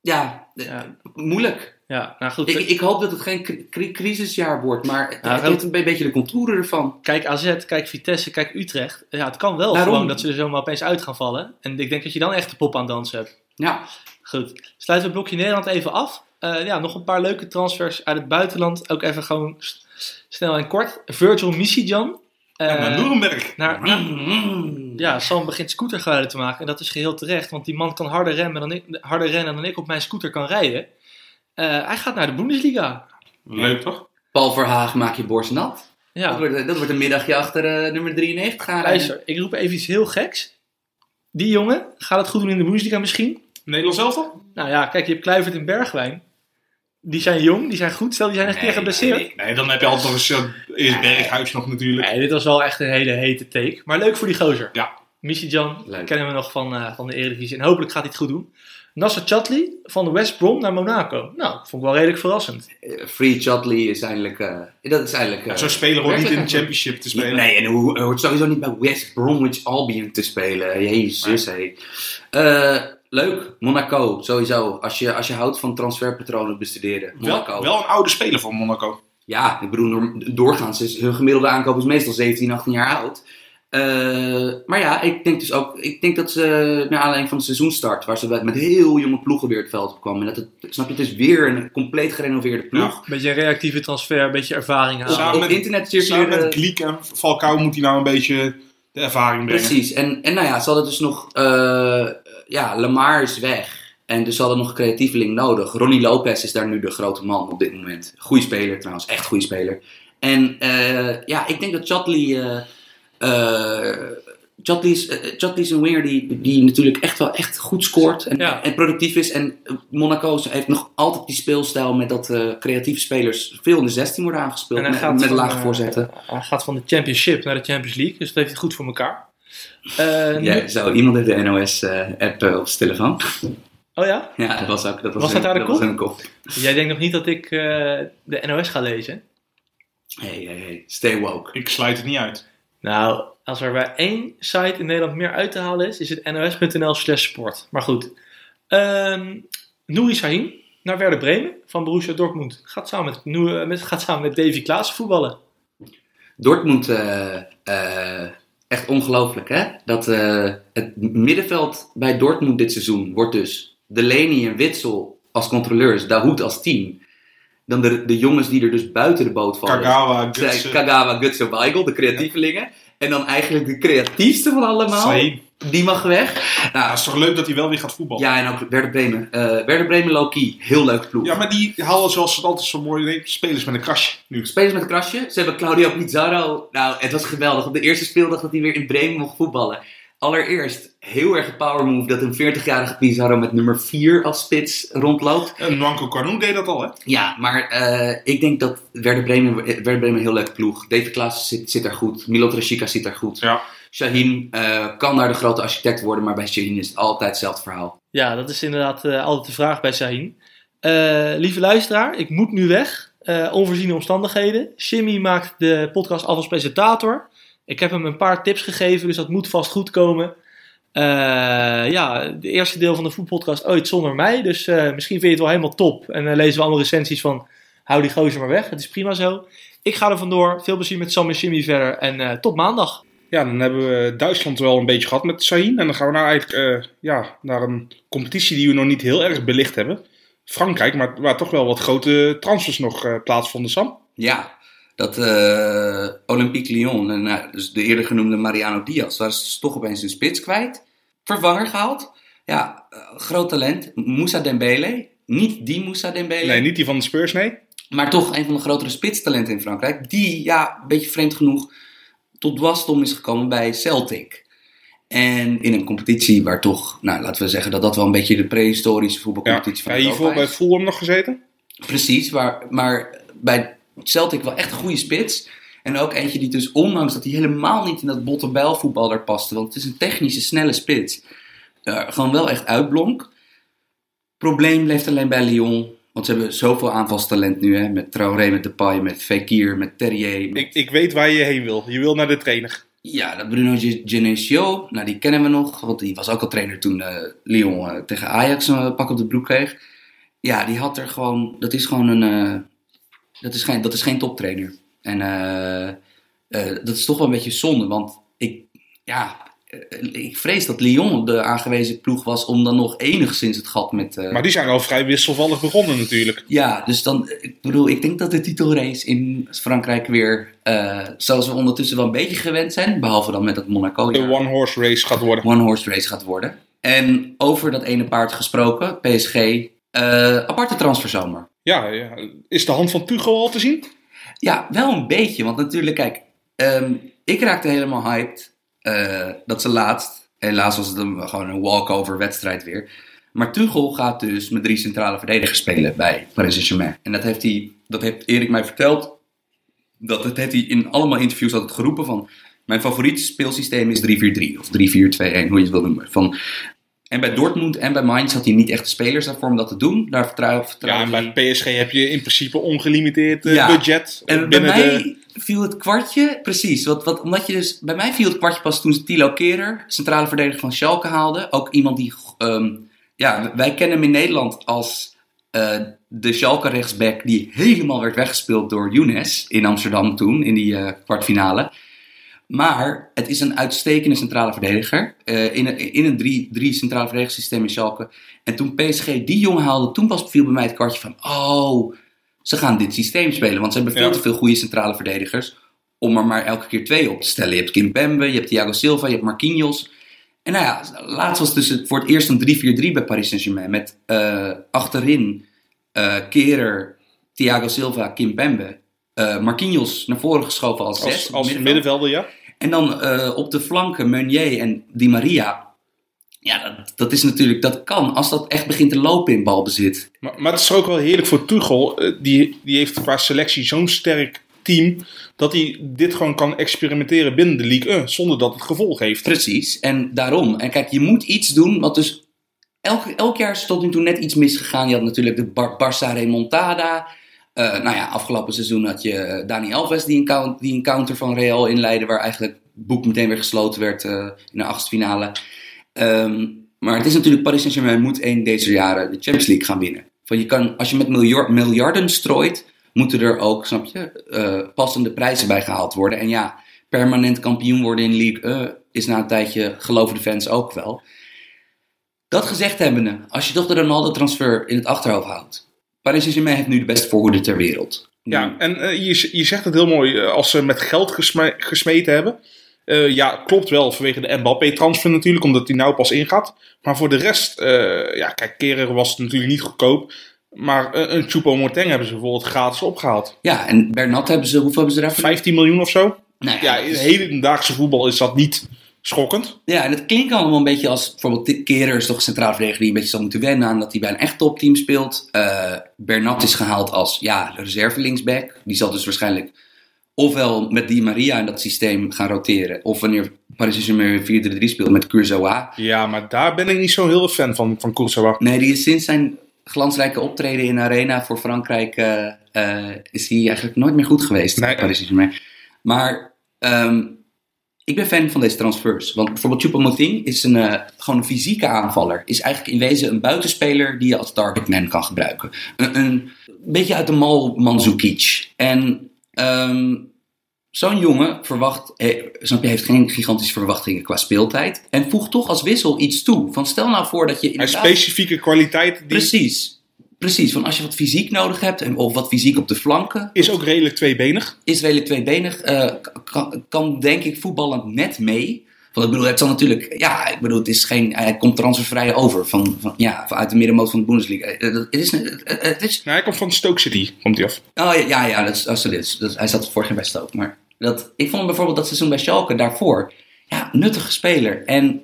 ja, eh, Ja. moeilijk. Ja, nou goed. Ik, ik hoop dat het geen cri- cri- crisisjaar wordt. Maar het, heeft een beetje de contouren ervan. Kijk AZ, kijk Vitesse, kijk Utrecht. Ja, het kan wel Daarom. gewoon dat ze er zomaar opeens uit gaan vallen. En ik denk dat je dan echt de pop aan dansen hebt. Ja, Goed. Sluiten we het blokje Nederland even af. Eh, ja, nog een paar leuke transfers uit het buitenland. Ook even gewoon snel en kort. Virgil Misijan. Eh, Ja, naar Nuremberg. naar- ja, Sam begint scootergeluiden te maken. En dat is geheel terecht. Want die man kan harder rennen dan ik, harder rennen dan ik op mijn scooter kan rijden. Eh, hij gaat naar de Bundesliga. Leuk toch? Paul Verhaag maak je borst nat. Dat, Ja, wordt, dat wordt een middagje achter eh, nummer 93 gaan luister. Ik roep even iets heel geks. Die jongen gaat het goed doen in de Bundesliga misschien. Nederlands elftal? Nou ja, kijk, je hebt Kluivert en Bergwijn. Die zijn jong, die zijn goed. Stel, die zijn echt tegen geblesseerd. nee, nee, dan heb je altijd nog eens uh, eerst Berghuis nog natuurlijk. Nee, dit was wel echt een hele hete take. Maar leuk voor die gozer. Ja. Jan Leuk. kennen we nog van, eh, van de Eredivisie. En hopelijk gaat hij het goed doen. Nasser Chatli van de West Brom naar Monaco. Nou, vond ik wel redelijk verrassend. Eh, Free Chatley is eindelijk... eh, dat is eindelijk... eh, Zo'n speler hoort niet in de championship te spelen. Nee, en hoe hij hoort sowieso niet bij West Bromwich Albion te spelen. Jezus, hé. Eh, leuk, Monaco, sowieso. Als je, als je houdt van transferpatronen bestuderen. Monaco. Wel, wel een oude speler voor Monaco. Ja, ik bedoel, door- doorgaans is hun gemiddelde aankoop is meestal 17, 18 jaar oud. Eh, maar ja, ik denk dus ook, ik denk dat ze naar aanleiding van de seizoenstart, waar ze met- met heel jonge ploegen weer het veld op kwamen. En dat het, snap je, het is weer een compleet gerenoveerde ploeg. Beetje een reactieve transfer, een beetje ervaring halen. Samen Op met- internet Samen met Gliek en Falcao moet hij nou een beetje de ervaring brengen. Precies, en, en nou ja, ze hadden dus nog, eh, ja, Lamar is weg. En dus ze hadden nog een creatieveling nodig. Ronnie Lopez is daar nu de grote man op dit moment. Goeie speler trouwens, echt goede speler. En eh, ja, ik denk dat Chatley, Chatley is, een winger die, die natuurlijk echt wel echt goed scoort en, Ja. en productief is. En eh, Monaco heeft nog altijd die speelstijl met dat eh, creatieve spelers veel in de 16 worden aangespeeld. Met, gaat, met van, lage eh, voorzetten. hij gaat van de Championship naar de Champions League, dus dat heeft hij goed voor elkaar. Eh, Ja, nu- zo, iemand heeft de NOS-app op zijn telefoon. Oh ja? Ja, dat was ook dat was Was een, dat daar de kop? een kop. Jij denkt nog niet dat ik eh, de NOS ga lezen? Hey, hey, hey, stay woke. Ik sluit het niet uit. Nou, als er bij één site in Nederland meer uit te halen is, is het nos.nl slash sport. Maar goed. Ehm Nouri Sahin naar Werder Bremen van Borussia Dortmund. Gaat samen met, Noe- met, gaat samen met Davy Klaassen voetballen. Dortmund, eh, eh, echt ongelooflijk hè. Dat eh, het middenveld bij Dortmund dit seizoen wordt dus Delaney en Witsel als controleurs, Dahoud als team. Dan de, de jongens die er dus buiten de boot vallen. Kagawa, Gutsen, Kagawa, Gutsen, Weigel, de creatievelingen. En dan eigenlijk de creatiefste van allemaal, Sahin. die mag weg. Ja, Nou, het is toch leuk dat hij wel weer gaat voetballen. ja, en ook Werder Bremen. Eh Werder Bremen low-key, heel leuk ploeg. Ja, maar die halen zoals ze het altijd zo mooi neemt, spelers met een krasje nu. Spelers met een krasje. Ze hebben Claudio Pizarro. Nou, het was geweldig. Op de eerste speeldag dat hij weer in Bremen mocht voetballen. Allereerst heel erg een power move dat een 40-jarige Pizarro met nummer 4 als spits rondloopt. En Nwanko Kanu deed dat al, hè? Ja, maar eh, ik denk dat Werder Bremen, Werder Bremen een heel leuk ploeg. David Klaas zit, zit daar goed. Milot Rashica zit daar goed. Ja. Shaheen eh, kan daar de grote architect worden, maar bij Shaheen is het altijd hetzelfde verhaal. Ja, dat is inderdaad eh, altijd de vraag bij Sahin. Eh, lieve luisteraar, ik moet nu weg. Eh, onvoorziene omstandigheden. Jimmy maakt de podcast af als presentator. Ik heb hem een paar tips gegeven, dus dat moet vast goed komen. Eh, ja, de eerste deel van de voetpodcast ooit zonder mij. Dus eh, misschien vind je het wel helemaal top. En dan lezen we allemaal recensies van hou die gozer maar weg. Het is prima zo. Ik ga er vandoor. Veel plezier met Sam en Jimmy verder. En eh, tot maandag. Ja, dan hebben we Duitsland wel een beetje gehad met Sahin. En dan gaan we nou eigenlijk eh, ja, naar een competitie die we nog niet heel erg belicht hebben. Frankrijk, maar waar toch wel wat grote transfers nog eh, plaatsvonden, Sam. Ja, dat eh, Olympique Lyon, en, nou, dus de eerder genoemde Mariano Diaz, daar is toch opeens een spits kwijt. Vervanger gehaald. Ja, eh, groot talent. Moussa Dembele. Niet die Moussa Dembele. Nee, niet die van de Spurs, nee. Maar toch een van de grotere spitstalenten in Frankrijk. Die, ja, een beetje vreemd genoeg, tot wasdom is gekomen bij Celtic. En in een competitie waar toch, nou laten we zeggen dat dat wel een beetje de prehistorische voetbalcompetitie ja van hiervoor Europa bij is. Fulham nog gezeten. Precies, maar bij Celtic wel echt een goede spits. En ook eentje die dus, ondanks dat hij helemaal niet in dat botte bijlvoetballer paste, want het is een technische, snelle spits, eh, gewoon wel echt uitblonk. Probleem bleef alleen bij Lyon, want ze hebben zoveel aanvalstalent nu, hè, met Traoré, met Depay, met Fekir, met Terrier. met- Ik, ik weet waar je heen wil. Je wil naar de trainer. Ja, dat Bruno Ge- Genesio, nou die kennen we nog, want die was ook al trainer toen eh, Lyon eh, tegen Ajax een pak op de broek kreeg. Ja, die had er gewoon, dat is gewoon een, eh, dat, is geen, dat is geen toptrainer. En eh, eh, dat is toch wel een beetje zonde, want ik, ja, eh, ik vrees dat Lyon de aangewezen ploeg was om dan nog enigszins het gat met... Maar die zijn al vrij wisselvallig begonnen natuurlijk. ja, dus dan, ik bedoel, ik denk dat de titelrace in Frankrijk weer, zoals we ondertussen wel een beetje gewend zijn, behalve dan met dat Monaco. De one-horse race gaat worden. one horse race gaat worden. En over dat ene paard gesproken, PSG, aparte transferzomer. Ja, ja, is de hand van Tuchel al te zien? Ja, wel een beetje, want natuurlijk, kijk, ehm, ik raakte helemaal hyped eh, dat ze laatst, helaas was het een, gewoon een walkover wedstrijd weer. Maar Tuchel gaat dus met drie centrale verdedigers spelen bij Paris Saint-Germain. En dat heeft, hij, dat heeft Erik mij verteld. Dat, dat heeft hij in allemaal interviews altijd geroepen van... Mijn favoriete speelsysteem is 3-4-3 of 3-4-2-1, hoe je het wil noemen. Van, en bij Dortmund en bij Mainz had hij niet echt de spelers daarvoor om dat te doen. Daar vertrouw, vertrouw Ja, en hij- bij PSG heb je in principe ongelimiteerd eh, Ja. budget. En bij mij de... viel het kwartje, precies. Wat, wat, omdat je dus, bij mij viel het kwartje pas toen ze Tilo Kerer, centrale verdediger van Schalke, haalde. Ook iemand die, ehm, ja, wij kennen hem in Nederland als eh, de Schalke rechtsback die helemaal werd weggespeeld door Younes in Amsterdam toen, in die eh, kwartfinale. Maar het is een uitstekende centrale verdediger. eh, in een, in een drie, drie centrale verdedigingssysteem in Schalke. En toen PSG die jongen haalde, toen pas viel bij mij het kwartje van... Oh, ze gaan dit systeem spelen. Want ze hebben veel Ja. te veel goede centrale verdedigers. Om er maar elke keer twee op te stellen. Je hebt Kim Pembe, je hebt Thiago Silva, je hebt Marquinhos. En nou ja, laatst was dus het voor het eerst een 3-4-3 bij Paris Saint-Germain. Met eh, achterin eh Kerer, Thiago Silva, Kim Pembe. Marquinhos naar voren geschoven als zes. Als, op als middenveld. middenvelder, ja. En dan eh, op de flanken Meunier en Di Maria. Ja, dat, dat is natuurlijk, dat kan als dat echt begint te lopen in balbezit. Maar, maar het is ook wel heerlijk voor Tuchel. Eh, Die, die heeft qua selectie zo'n sterk team. Dat hij dit gewoon kan experimenteren binnen de League 1. Zonder dat het gevolg heeft. Precies, en daarom. En kijk, je moet iets doen wat dus... Elk, elk jaar is tot nu toe net iets misgegaan. Je had natuurlijk de Bar Barça remontada. Eh, nou ja, afgelopen seizoen had je eh, Dani Alves die een, count, die van Real inleidde... waar eigenlijk het boek meteen weer gesloten werd eh, in de achtste finale. Ehm, maar het is natuurlijk Paris Saint-Germain moet één deze jaren de Champions League gaan winnen. Van je kan, als je met miljard, miljarden strooit, moeten er ook, snap je, passende prijzen bij gehaald worden. En ja, permanent kampioen worden in League 1 is na een tijdje, geloven de fans ook wel. Dat gezegd hebbende, als je toch de Ronaldo-transfer in het achterhoofd houdt. Paris Saint-Germain heeft nu de beste voorhoede ter wereld. Ja, en eh, je, je zegt het heel mooi. eh, als ze met geld gesme- gesmeten hebben. Eh, ja, klopt wel vanwege de Mbappé-transfer natuurlijk. Omdat die nou pas ingaat. Maar voor de rest, ja, kijk, Keren was natuurlijk niet goedkoop. Maar een Choupo-Moting hebben ze bijvoorbeeld gratis opgehaald. Ja, en Bernat hebben ze, hoeveel hebben ze daarvoor? 15 miljoen of zo. Nou Ja, in dat het is- hedendaagse voetbal is dat niet schokkend. Ja, en het klinkt allemaal een beetje als bijvoorbeeld Kerer is toch een centraal verdediger die een beetje zal moeten wennen aan dat hij bij een echt topteam speelt. Eh Bernat is gehaald als ja, reserve linksback. Die zal dus waarschijnlijk ofwel met Di Maria in dat systeem gaan roteren, of wanneer Paris Saint-Germain 4-3-3 speelt met Kurzawa. Ja, maar daar ben ik niet zo heel fan van, van Courtois. Nee, die is sinds zijn glansrijke optreden in arena voor Frankrijk eh, eh, is hij eigenlijk nooit meer goed geweest. Nee. Paris Saint-Germain. Maar ehm, ik ben fan van deze transfers. Want bijvoorbeeld Choupo-Moting is een, eh, gewoon een fysieke aanvaller. Is eigenlijk in wezen een buitenspeler die je als targetman kan gebruiken. Een, een beetje uit de mal Mandzukic. En ehm, zo'n jongen verwacht, eh, snap je, heeft geen gigantische verwachtingen qua speeltijd. En voegt toch als wissel iets toe. Van stel nou voor dat je inderdaad... specifieke kwaliteit die Precies. Precies, van als je wat fysiek nodig hebt, en, of wat fysiek op de flanken, is ook redelijk tweebenig. is redelijk tweebenig, eh, kan, kan denk ik voetballend net mee. Want ik bedoel, het zal natuurlijk, ja, ik bedoel, het is geen, hij komt transfervrij over van, van, ja, uit de middenmoot van de Bundesliga. Eh, Het is, het het is, Nou, hij komt van Stoke City, komt hij af. oh ja, ja, ja dat is. Dus hij zat vorig jaar bij Stoke. Maar dat, ik vond hem bijvoorbeeld dat seizoen bij Schalke daarvoor, ja, nuttige speler. En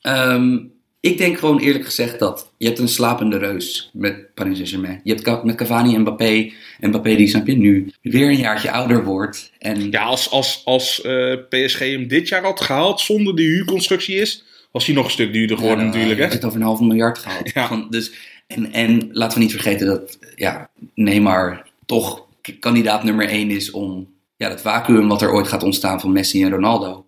ehm, ik denk gewoon eerlijk gezegd dat je hebt een slapende reus met Paris Saint-Germain. Je hebt met Cavani en Mbappé. En Mbappé die, snap je, nu weer een jaartje ouder wordt. En Ja, als, als, als eh, PSG hem dit jaar had gehaald zonder die huurconstructie is, was hij nog een stuk duurder geworden Ja, natuurlijk. Hè? hebt het over een half miljard gehaald. Ja. Van, dus, en, en laten we niet vergeten dat ja, Neymar toch kandidaat nummer één is om ja, dat vacuüm wat er ooit gaat ontstaan van Messi en Ronaldo,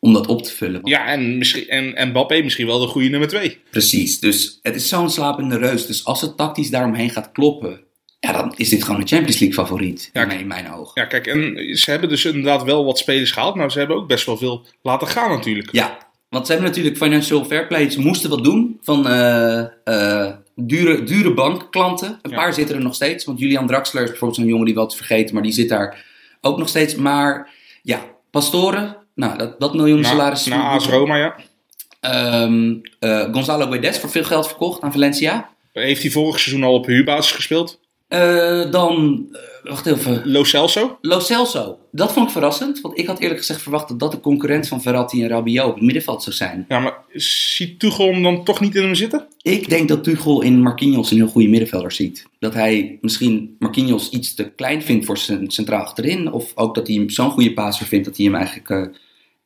om dat op te vullen. Ja, en, misschien, en, en Mbappé misschien wel de goede nummer twee. Precies, dus het is zo'n slapende reus. Dus als het tactisch daaromheen gaat kloppen, ja, dan is dit gewoon een Champions League favoriet. Ja, in, mijn, ogen. Ja, kijk, en ze hebben dus inderdaad wel wat spelers gehaald, maar ze hebben ook best wel veel laten gaan natuurlijk. Ja, want ze hebben natuurlijk financial fair play. Ze moesten wat doen van eh, eh, dure, dure bankklanten. Een Ja. paar zitten er nog steeds. Want Julian Draxler is bijvoorbeeld zo'n jongen die wat vergeten, maar die zit daar ook nog steeds. Maar ja, Pastoren, nou, dat, dat miljoen Na, salaris. na AS Roma, ja. Ehm, eh, Gonzalo Guedes voor veel geld verkocht aan Valencia. Heeft hij vorig seizoen al op huurbasis gespeeld? Eh, dan, eh, wacht even, Lo Celso? Lo Celso. Dat vond ik verrassend, want ik had eerlijk gezegd verwacht dat dat de concurrent van Verratti en Rabiot op het middenveld zou zijn. Ja, maar ziet Tuchel hem dan toch niet in hem zitten? Ik denk dat Tuchel in Marquinhos een heel goede middenvelder ziet. Dat hij misschien Marquinhos iets te klein vindt voor zijn centraal achterin. Of ook dat hij hem zo'n goede passer vindt dat hij hem eigenlijk...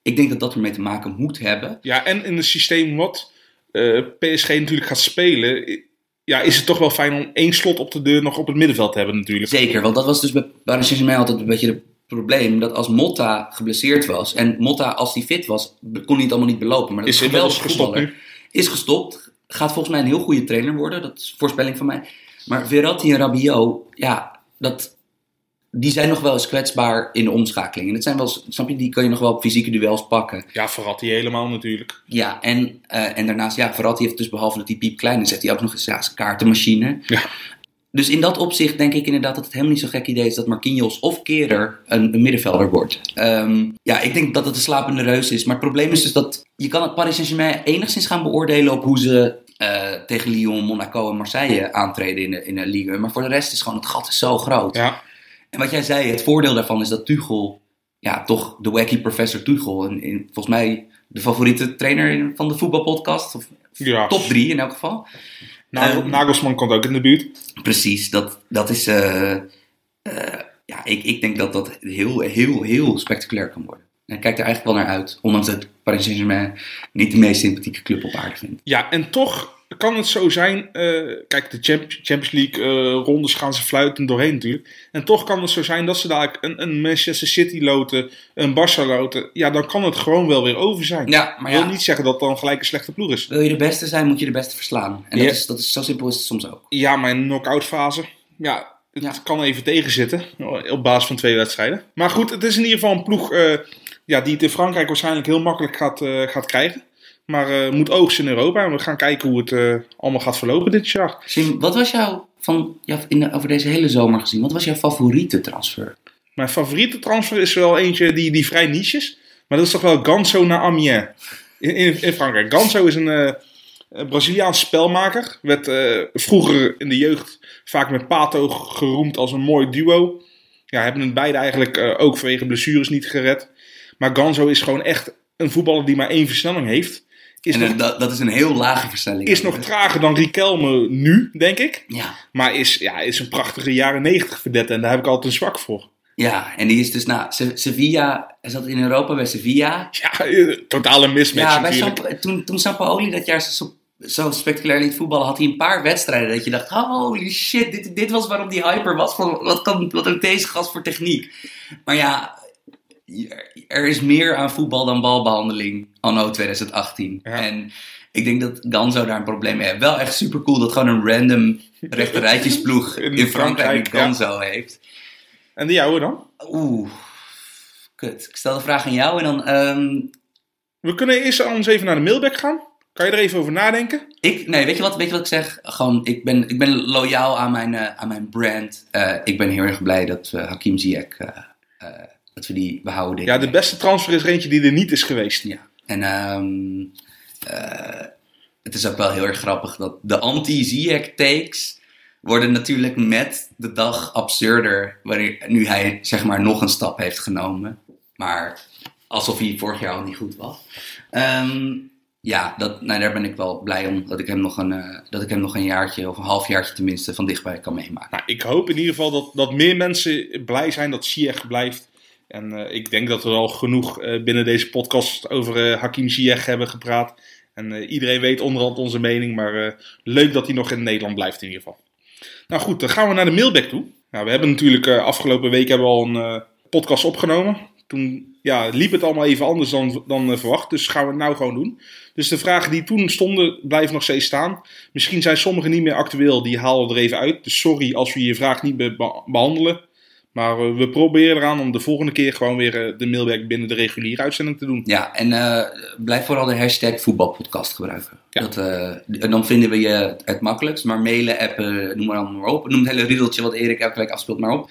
ik denk dat dat ermee te maken moet hebben. Ja, en in het systeem wat eh, PSG natuurlijk gaat spelen, ja, is het toch wel fijn om één slot op de deur nog op het middenveld te hebben natuurlijk. Zeker, want dat was dus bij Paris Saint-Germain altijd een beetje het probleem. Dat als Motta geblesseerd was en Motta als hij fit was, kon hij het allemaal niet belopen. Maar dat Is een inmiddels gestopt nu. is gestopt. Gaat volgens mij een heel goede trainer worden. Dat is een voorspelling van mij. Maar Verratti en Rabiot, ja, dat, die zijn nog wel eens kwetsbaar in de omschakeling. En dat zijn wel, snap je, die kan je nog wel op fysieke duels pakken. Ja, Verratti helemaal natuurlijk. Ja, en, eh, en daarnaast, ja, Verratti heeft dus behalve dat hij piep klein is, heeft hij ook nog eens ja, zijn kaartenmachine. Ja. Dus in dat opzicht denk ik inderdaad dat het helemaal niet zo'n gek idee is dat Marquinhos of Kerer een, een middenvelder wordt. Ehm, ja, ik denk dat het een slapende reus is. Maar het probleem is dus dat je kan het Paris Saint-Germain enigszins gaan beoordelen op hoe ze eh, tegen Lyon, Monaco en Marseille aantreden in de, in de Ligue. Maar voor de rest is gewoon het gat is zo groot. Ja, En wat jij zei, het voordeel daarvan is dat Tuchel ja, toch de wacky professor Tuchel. En, en volgens mij de favoriete trainer van de voetbalpodcast. Of Ja. top drie in elk geval. Nagel- Ehm, Nagelsman komt ook in de buurt. Precies, dat, dat is. eh, eh, ja, ik, ik denk dat dat heel, heel, heel spectaculair kan worden. En ik kijk er eigenlijk wel naar uit. Ondanks dat Paris Saint-Germain niet de meest sympathieke club op aarde vind. Ja, en toch kan het zo zijn. eh, kijk, de Champ- Champions League eh, rondes gaan ze fluiten doorheen natuurlijk. En toch kan het zo zijn dat ze dadelijk een, een Manchester City loten, een Barca loten. Ja, dan kan het gewoon wel weer over zijn. Ja, maar ja, wil niet zeggen dat het dan gelijk een slechte ploeg is. wil je de beste zijn, moet je de beste verslaan. En dat, Ja. is, dat is zo simpel is het soms ook. Ja, maar in de knock-out fase. Ja, het Ja. kan even tegenzitten. Op basis van twee wedstrijden. Maar goed, het is in ieder geval een ploeg eh, ja, die het in Frankrijk waarschijnlijk heel makkelijk gaat, gaat krijgen. Maar eh, moet oogsten in Europa. En we gaan kijken hoe het eh, allemaal gaat verlopen dit jaar. Sim, wat was jouw, van, ja, in de- over deze hele zomer gezien, wat was jouw favoriete transfer? Mijn favoriete transfer is wel eentje die, die vrij niche is. Maar dat is toch wel Ganso naar Amiens. In, in, in Frankrijk. Ganso is een, eh, een Braziliaans spelmaker. Werd vroeger in de jeugd vaak met Pato geroemd als een mooi duo. Ja, hebben het beide eigenlijk ook vanwege blessures niet gered. Maar Ganso is gewoon echt een voetballer die maar één versnelling heeft. Is, en nog, eh, dat, dat is een heel lage versnelling. is nog trager dan Riquelme nu, denk ik. Ja, Maar is, ja, is een prachtige jaren negentig verdette. En daar heb ik altijd een zwak voor. ja, en die is dus na Se- Sevilla, hij zat in Europa bij Sevilla. Ja, eh, totale mismatch Ja, bij. Samp- toen, toen Sampaoli dat jaar zo, zo spectaculair liet voetballen, had hij een paar wedstrijden dat je dacht, holy shit, dit, dit was waarom die hyper was. Van, wat kan wat heeft deze gast voor techniek? Maar ja, er, is meer aan voetbal dan balbehandeling anno 2018. Ja. En ik denk dat Ganzo daar een probleem mee heeft. Wel echt super cool dat gewoon een random rechterrijtjesploeg In in, Frankrijk, ja. Ganzo heeft. En de jouwe dan? Oeh, kut. Ik stel de vraag aan jou en dan... ehm, We kunnen eerst anders even naar de mailback gaan. Kan je er even over nadenken? Ik, nee, weet je wat, weet je wat ik zeg? Gewoon, ik ben, ik ben loyaal aan mijn, eh, aan mijn brand. Eh, ik ben heel erg blij dat we Hakim Ziyech, eh, eh, dat we die behouden. Ja, de beste transfer is er eentje die er niet is geweest. Ja, en ehm, eh, het is ook wel heel erg grappig dat de anti-Ziyech takes worden natuurlijk met de dag absurder. Wanneer, nu hij zeg maar nog een stap heeft genomen. Maar alsof hij vorig jaar al niet goed was. Ehm, ja, dat, nou, daar ben ik wel blij om. Dat ik, hem nog een, eh, dat ik hem nog een jaartje of een halfjaartje tenminste van dichtbij kan meemaken. Nou, ik hoop in ieder geval dat, dat meer mensen blij zijn dat Ziyech blijft. En eh, ik denk dat we al genoeg eh, binnen deze podcast over eh, Hakim Ziyech hebben gepraat. En iedereen weet onderhand onze mening, maar leuk dat hij nog in Nederland blijft in ieder geval. Nou goed, dan gaan we naar de mailback toe. Nou, we hebben natuurlijk afgelopen week hebben we al een podcast opgenomen. Toen ja, liep het allemaal even anders dan, dan verwacht, dus gaan we het nou gewoon doen. Dus de vragen die toen stonden blijven nog steeds staan. Misschien zijn sommige niet meer actueel, die halen we er even uit. Dus sorry als we je vraag niet be- be- behandelen. Maar eh, we proberen eraan om de volgende keer gewoon weer eh, de mailback binnen de reguliere uitzending te doen. Ja, en eh, blijf vooral de hashtag voetbalpodcast gebruiken. Ja. Dat, dan vinden we je het makkelijkst. Maar mailen, appen, noem maar maar op. Noem het hele riedeltje wat Erik elke week afspeelt maar op.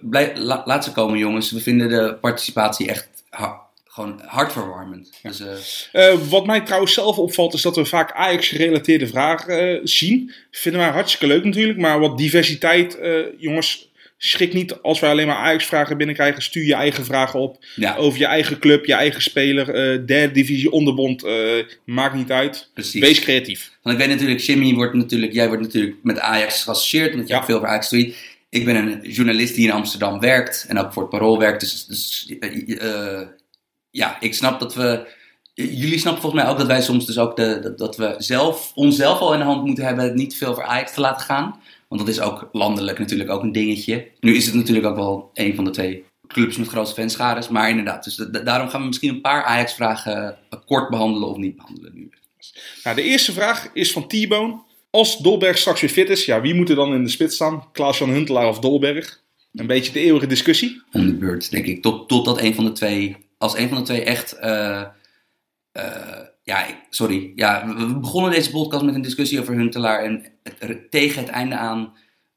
Blijf, la- laat ze komen jongens. We vinden de participatie echt ha- gewoon hartverwarmend. Dus, wat mij trouwens zelf opvalt is dat we vaak Ajax-gerelateerde vragen zien. Vinden wij hartstikke leuk natuurlijk. Maar wat diversiteit, jongens, schrik niet als wij alleen maar Ajax-vragen binnenkrijgen. Stuur je eigen vragen op. ja, Over je eigen club, je eigen speler, eh, derde divisie, onderbond. eh, maakt niet uit. precies. Wees creatief. Want ik weet natuurlijk, Jimmy wordt natuurlijk, jij wordt natuurlijk met Ajax geassocieerd, omdat je Ja. veel over Ajax tweet. Ik ben een journalist die in Amsterdam werkt en ook voor het Parool werkt. Dus, dus eh, ja, ik snap dat we. Jullie snappen volgens mij ook dat wij soms dus ook de, dat, dat we zelf, onszelf al in de hand moeten hebben, niet veel voor Ajax te laten gaan. Want dat is ook landelijk natuurlijk ook een dingetje. Nu is het natuurlijk ook wel een van de twee clubs met grootste fanschades. Maar inderdaad, dus da- daarom gaan we misschien een paar Ajax-vragen eh, kort behandelen of niet behandelen nu. Nou, de eerste vraag is van T-Bone. Als Dolberg straks weer fit is, ja, wie moet er dan in de spits staan? Klaas-Jan Huntelaar of Dolberg? Een beetje de eeuwige discussie. om de beurt, denk ik. Tot, totdat een van de twee, als een van de twee echt, eh, eh, ja, sorry. Ja, we, begonnen deze podcast met een discussie over Huntelaar en het- tegen het einde aan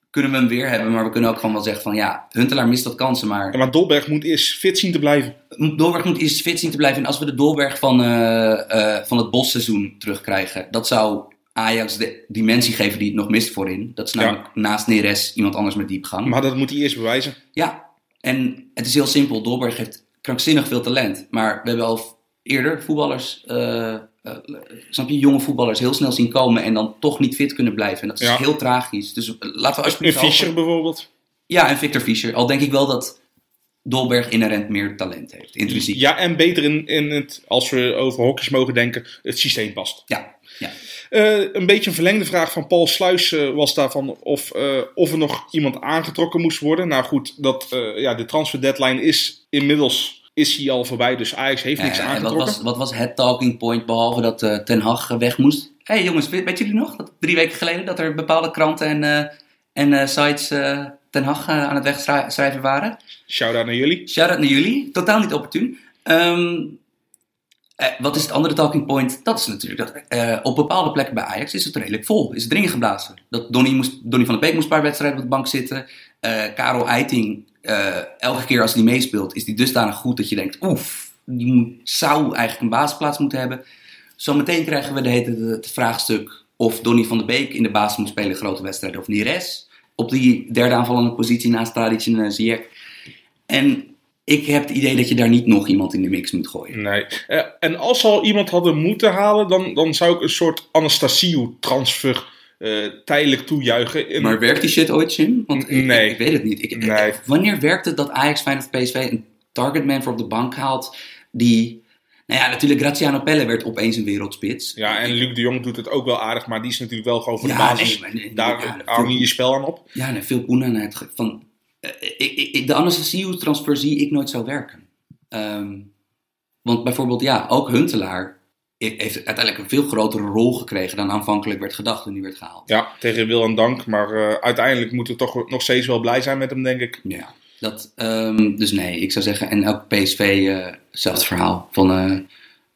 kunnen we hem weer hebben, maar we kunnen ook gewoon wel zeggen van ja, Huntelaar mist wat kansen, maar Ja, maar Dolberg moet eerst fit zien te blijven. Dolberg moet eerst fit zien te blijven. En als we de Dolberg van, eh, eh, van het bosseizoen terugkrijgen, dat zou Ajax de dimensie geven die het nog mist voorin. Dat is namelijk naast Neres iemand anders met diepgang. Maar dat moet hij eerst bewijzen. Ja, En het is heel simpel. Dolberg heeft krankzinnig veel talent. Maar we hebben al eerder voetballers, eh, snap je, jonge voetballers heel snel zien komen en dan toch niet fit kunnen blijven. En dat is Ja. heel tragisch. Dus eh, laten we alsjeblieft... hopen- Fischer bijvoorbeeld. Ja, en Victor Fischer. Al denk ik wel dat Dolberg inherent meer talent heeft. Intrinsiek. Ja, en beter in, in het, als we over hokjes mogen denken, het systeem past. Ja, ja. Een beetje een verlengde vraag van Paul Sluis was daarvan of, of er nog iemand aangetrokken moest worden. Nou goed, dat, ja, de transfer deadline is inmiddels is hij al voorbij, dus Ajax heeft niks Eh, en wat aangetrokken. was, wat was het talking point behalve dat eh, Ten Hag weg moest? Hé hey, jongens, weet, weten jullie nog? Dat drie weken geleden dat er bepaalde kranten en, eh, en eh, sites Ten Hag aan het wegschrijven waren? Shout-out naar jullie. Shout-out naar jullie. Totaal niet opportun. Eh, wat is het andere talking point? Dat is natuurlijk dat op bepaalde plekken bij Ajax is het redelijk vol. Is het dringen geblazen. Dat Donny, moest, Donny van der Beek moest een paar wedstrijden op de bank zitten. Karel Eiting, eh, elke keer als hij meespeelt, is die dusdanig goed dat je denkt, oef, die zou eigenlijk een basisplaats moeten hebben. Zometeen krijgen we de, hele- het vraagstuk of Donny van der Beek in de basis moet spelen grote wedstrijden of Neres. Op die derde aanvallende positie naast Tadic en eh, Ziyech. En ik heb het idee dat je daar niet nog iemand in de mix moet gooien. Nee. Eh, en als ze al iemand hadden moeten halen, dan, dan zou ik een soort Anastasiou-transfer eh, tijdelijk toejuichen. Maar werkt die shit ooit, Jim? Want ik, Nee. ik, weet het niet. Ik, Nee. Wanneer werkt het dat Ajax, Feyenoord of PSV een targetman voor op de bank haalt die... Nou ja, natuurlijk Graziano Pelle werd opeens een wereldspits. Ja, en Luc de Jong doet het ook wel aardig, maar die is natuurlijk wel gewoon voor de basis. nee, Daar ja, hang je je spel aan op. Ja, nee, veel poen aan het... Van, eh, ik, ik, de Anastasio-transfer zie ik nooit zo werken. Ehm, want bijvoorbeeld, ja, ook Huntelaar heeft uiteindelijk een veel grotere rol gekregen dan aanvankelijk werd gedacht toen hij werd gehaald. Ja, tegen wil en dank. Maar eh, uiteindelijk moeten we toch nog steeds wel blij zijn met hem, denk ik. Ja, dat, ehm, dus nee, ik zou zeggen, en ook PSV, eh hetzelfde verhaal. Van,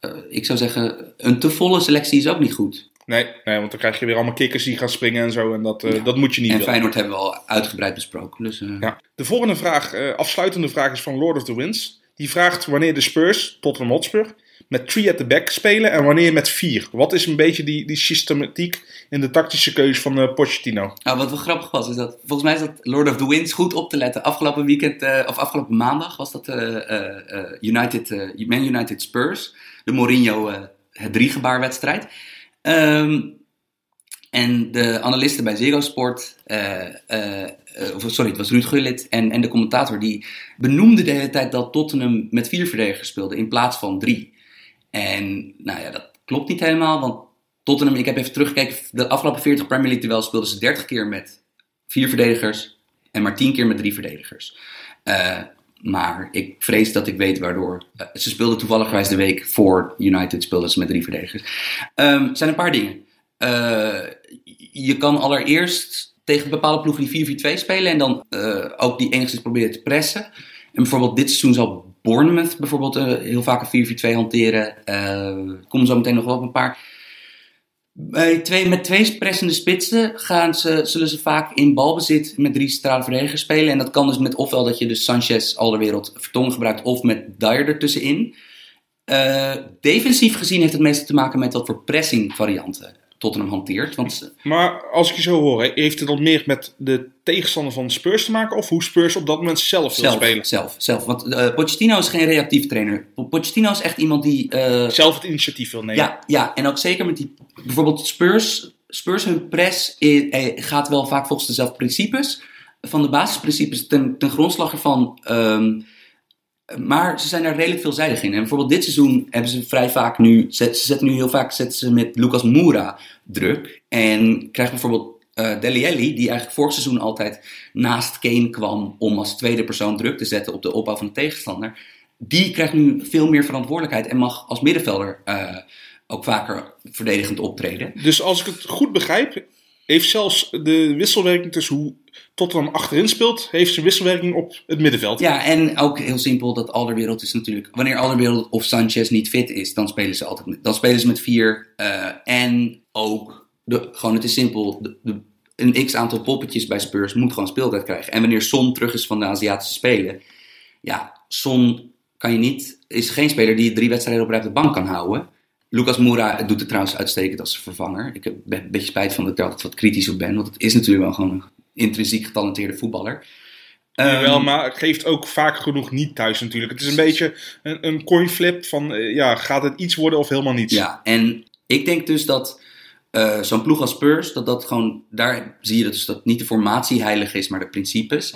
eh, ik zou zeggen, een te volle selectie is ook niet goed. Nee, nee, want dan krijg je weer allemaal kikkers die gaan springen en zo. En dat, Ja. dat moet je niet En willen. Feyenoord hebben we al uitgebreid besproken. Dus, Ja. De volgende vraag, afsluitende vraag, is van Lord of the Winds. Die vraagt wanneer de Spurs, Tottenham Hotspur, met 3 at the back spelen en wanneer met 4. Wat is een beetje die, die systematiek in de tactische keuze van eh Pochettino? Nou, wat wel grappig was, is dat volgens mij is dat Lord of the Winds goed op te letten. Afgelopen weekend, eh, of afgelopen maandag, was dat eh, United, Man United Spurs. De Mourinho het driegebaarwedstrijd. Ehm en de analisten bij Zero Sport, sorry, het was Ruud Gullit en, en de commentator, die benoemde de hele tijd dat Tottenham met vier verdedigers speelde in plaats van drie. En nou ja, dat klopt niet helemaal, want Tottenham, ik heb even teruggekeken, de afgelopen 40 Premier League speelden ze 30 keer met vier verdedigers en maar 10 keer met drie verdedigers. Eh, maar ik vrees dat ik weet waardoor. Eh, ze speelden toevallig de week voor United speelden ze met drie verdedigers. Ehm, zijn een paar dingen. Eh, je kan allereerst tegen bepaalde ploegen die 4-4-2 spelen en dan ook die enigszins proberen te pressen. En bijvoorbeeld dit seizoen zal Bournemouth bijvoorbeeld eh, heel vaak een 4-4-2 hanteren. Eh kom zo meteen nog wel een paar. Bij twee, met twee pressende spitsen gaan ze, zullen ze vaak in balbezit met drie centrale verdedigers spelen. En dat kan dus met ofwel dat je dus Sanchez, Alderwereld, Vertongen gebruikt of met Dyer ertussenin. Eh defensief gezien heeft het meestal te maken met wat voor pressing varianten Tottenham hanteert. Want Maar als ik je zo hoor, heeft het dan meer met de tegenstander van Spurs te maken of hoe Spurs op dat moment zelf wil spelen? zelf, zelf. Want eh, Pochettino is geen reactief trainer. Po- Pochettino is echt iemand die... eh, Zelf het initiatief wil nemen. Ja, ja, en ook zeker met die. Bijvoorbeeld Spurs. Spurs hun press eh, gaat wel vaak volgens dezelfde principes. Van de basisprincipes ten, ten grondslag ervan. ehm, maar ze zijn daar redelijk veelzijdig in. En bijvoorbeeld dit seizoen hebben ze vrij vaak nu. Zet, ze zetten nu heel vaak zetten ze met Lucas Moura druk. En krijgt bijvoorbeeld Alli, die eigenlijk vorig seizoen altijd naast Kane kwam om als tweede persoon druk te zetten op de opbouw van de tegenstander. Die krijgt nu veel meer verantwoordelijkheid en mag als middenvelder eh, ook vaker verdedigend optreden. Dus als ik het goed begrijp, heeft zelfs de wisselwerking tussen hoe Tottenham achterin speelt, heeft zijn wisselwerking op het middenveld. Ja, en ook heel simpel dat Alderwereld is natuurlijk... Wanneer Alderwereld of Sanchez niet fit is, dan spelen ze altijd met, dan spelen ze met vier. eh, en ook, de, gewoon het is simpel, de, een x-aantal poppetjes bij Spurs moet gewoon speeltijd krijgen. En wanneer Son terug is van de Aziatische Spelen, ja, Son kan je niet, is geen speler die drie wedstrijden op de bank kan houden. Lucas Moura doet het trouwens uitstekend als vervanger. Ik heb een beetje spijt van dat ik er altijd wat kritisch op ben, want het is natuurlijk wel gewoon een intrinsiek getalenteerde voetballer. Ehm, Wel, maar het geeft ook vaak genoeg niet thuis natuurlijk. Het is een beetje een, een coin flip van, eh, ja, gaat het iets worden of helemaal niets? Ja, en ik denk dus dat eh, zo'n ploeg als Spurs, dat dat gewoon, daar zie je dus dat niet de formatie heilig is, maar de principes.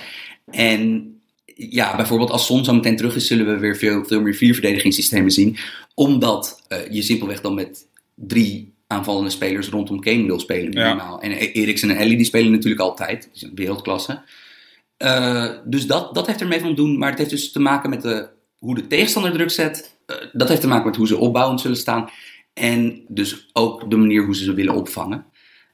En ja, bijvoorbeeld als Son zo meteen terug is, zullen we weer veel, veel meer vierverdedigingssystemen zien. Omdat eh, je simpelweg dan met drie aanvallende spelers rondom Kane wil spelen Ja. En E- Eriksen en Ellie die spelen natuurlijk altijd. Die zijn wereldklasse. Eh, dus dat, dat heeft ermee van doen. Maar het heeft dus te maken met de, hoe de tegenstander druk zet. Eh, dat heeft te maken met hoe ze opbouwend zullen staan. En dus ook de manier hoe ze ze willen opvangen.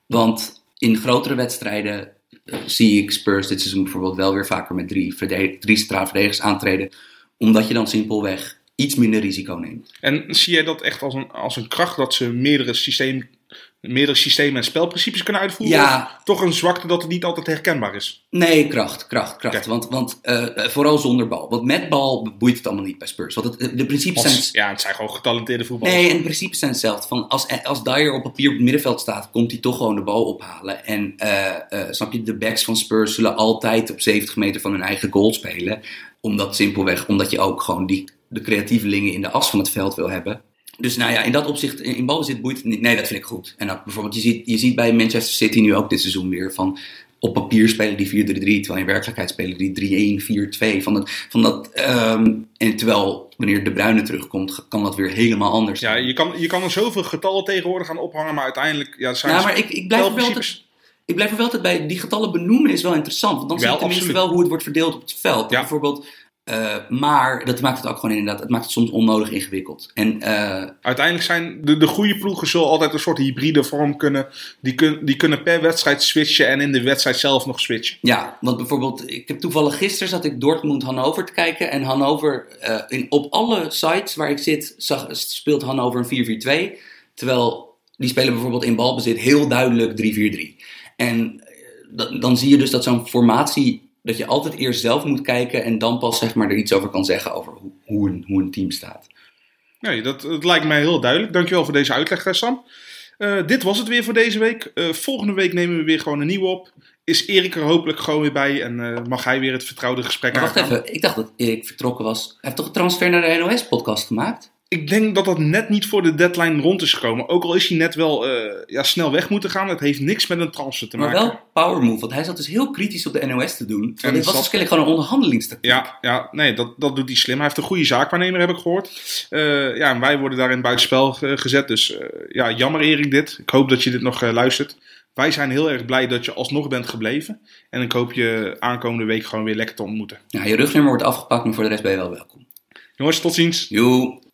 Want in grotere wedstrijden eh, zie ik Spurs dit seizoen bijvoorbeeld wel weer vaker met drie, drie verdedigers aantreden. Omdat je dan simpelweg iets minder risico neemt. En zie jij dat echt als een, als een kracht dat ze meerdere, systeem, meerdere systemen en spelprincipes kunnen uitvoeren? Ja. Toch een zwakte dat het niet altijd herkenbaar is? Nee, kracht, kracht, kracht. Want, want eh, vooral zonder bal. Want met bal boeit het allemaal niet bij Spurs. Want het, de principes zijn... Ja, het zijn gewoon getalenteerde voetballers. Nee, en in principe zijn hetzelfde. Van als, als Dyer op papier op het middenveld staat, komt hij toch gewoon de bal ophalen. En eh, eh, snap je, de backs van Spurs zullen altijd op 70 meter van hun eigen goal spelen. Omdat simpelweg, omdat je ook gewoon die, de creatievelingen in de as van het veld wil hebben. Dus nou ja, in dat opzicht, in, in balbezit boeit het niet. Nee, dat vind ik goed. En ook bijvoorbeeld, je ziet, je ziet bij Manchester City nu ook dit seizoen weer van... Op papier spelen die 4-3-3, terwijl in werkelijkheid spelen die 3-1-4-2. Van dat, van dat, ehm, en terwijl wanneer De Bruyne terugkomt, kan dat weer helemaal anders Ja, je kan, je kan er zoveel getallen tegenwoordig gaan ophangen, maar uiteindelijk ja, zijn Ja, het maar ik, ik, blijf er wel ik blijf er wel altijd bij. Die getallen benoemen is wel interessant. Want dan zie je Wel, tenminste absoluut. wel hoe het wordt verdeeld op het veld. Ja. Bijvoorbeeld, eh, maar dat maakt het ook gewoon inderdaad. Het maakt het soms onnodig ingewikkeld. En eh, Uiteindelijk zijn de, de goede ploegen zullen altijd een soort hybride vorm kunnen. Die, kun, die kunnen per wedstrijd switchen en in de wedstrijd zelf nog switchen. ja, want bijvoorbeeld, ik heb toevallig gisteren zat ik Dortmund-Hannover te kijken. En Hannover, eh, in, op alle sites waar ik zit, zag, speelt Hannover een 4-4-2. Terwijl die spelen bijvoorbeeld in balbezit heel duidelijk 3-4-3. En dan zie je dus dat zo'n formatie, dat je altijd eerst zelf moet kijken en dan pas zeg maar er iets over kan zeggen over hoe, hoe, een, hoe een team staat. Nee, dat, dat lijkt mij heel duidelijk. Dankjewel voor deze uitleg, eh, Sam. Eh, dit was het weer voor deze week. Eh, volgende week nemen we weer gewoon een nieuwe op. Is Erik er hopelijk gewoon weer bij en mag hij weer het vertrouwde gesprek Maar wacht even, ik dacht dat Erik vertrokken was. Hij heeft toch een transfer naar de NOS-podcast gemaakt? Ik denk dat dat net niet voor de deadline rond is gekomen. Ook al is hij net wel eh, ja, snel weg moeten gaan. Het heeft niks met een transfer te Maar maken. wel power move, want hij zat dus heel kritisch op de NOS te doen. En dit was kennelijk gewoon een onderhandelingstactiek. Ja, ja nee, dat, dat doet hij slim. Hij heeft een goede zaakwaarnemer, heb ik gehoord. Eh, ja, en wij worden daarin buitenspel ge- gezet. Dus eh, ja, jammer Erik dit. Ik hoop dat je dit nog eh, luistert. Wij zijn heel erg blij dat je alsnog bent gebleven. En ik hoop je aankomende week gewoon weer lekker te ontmoeten. Ja, je rugnummer wordt afgepakt, maar voor de rest ben je wel welkom. Jongens, tot ziens. Joe.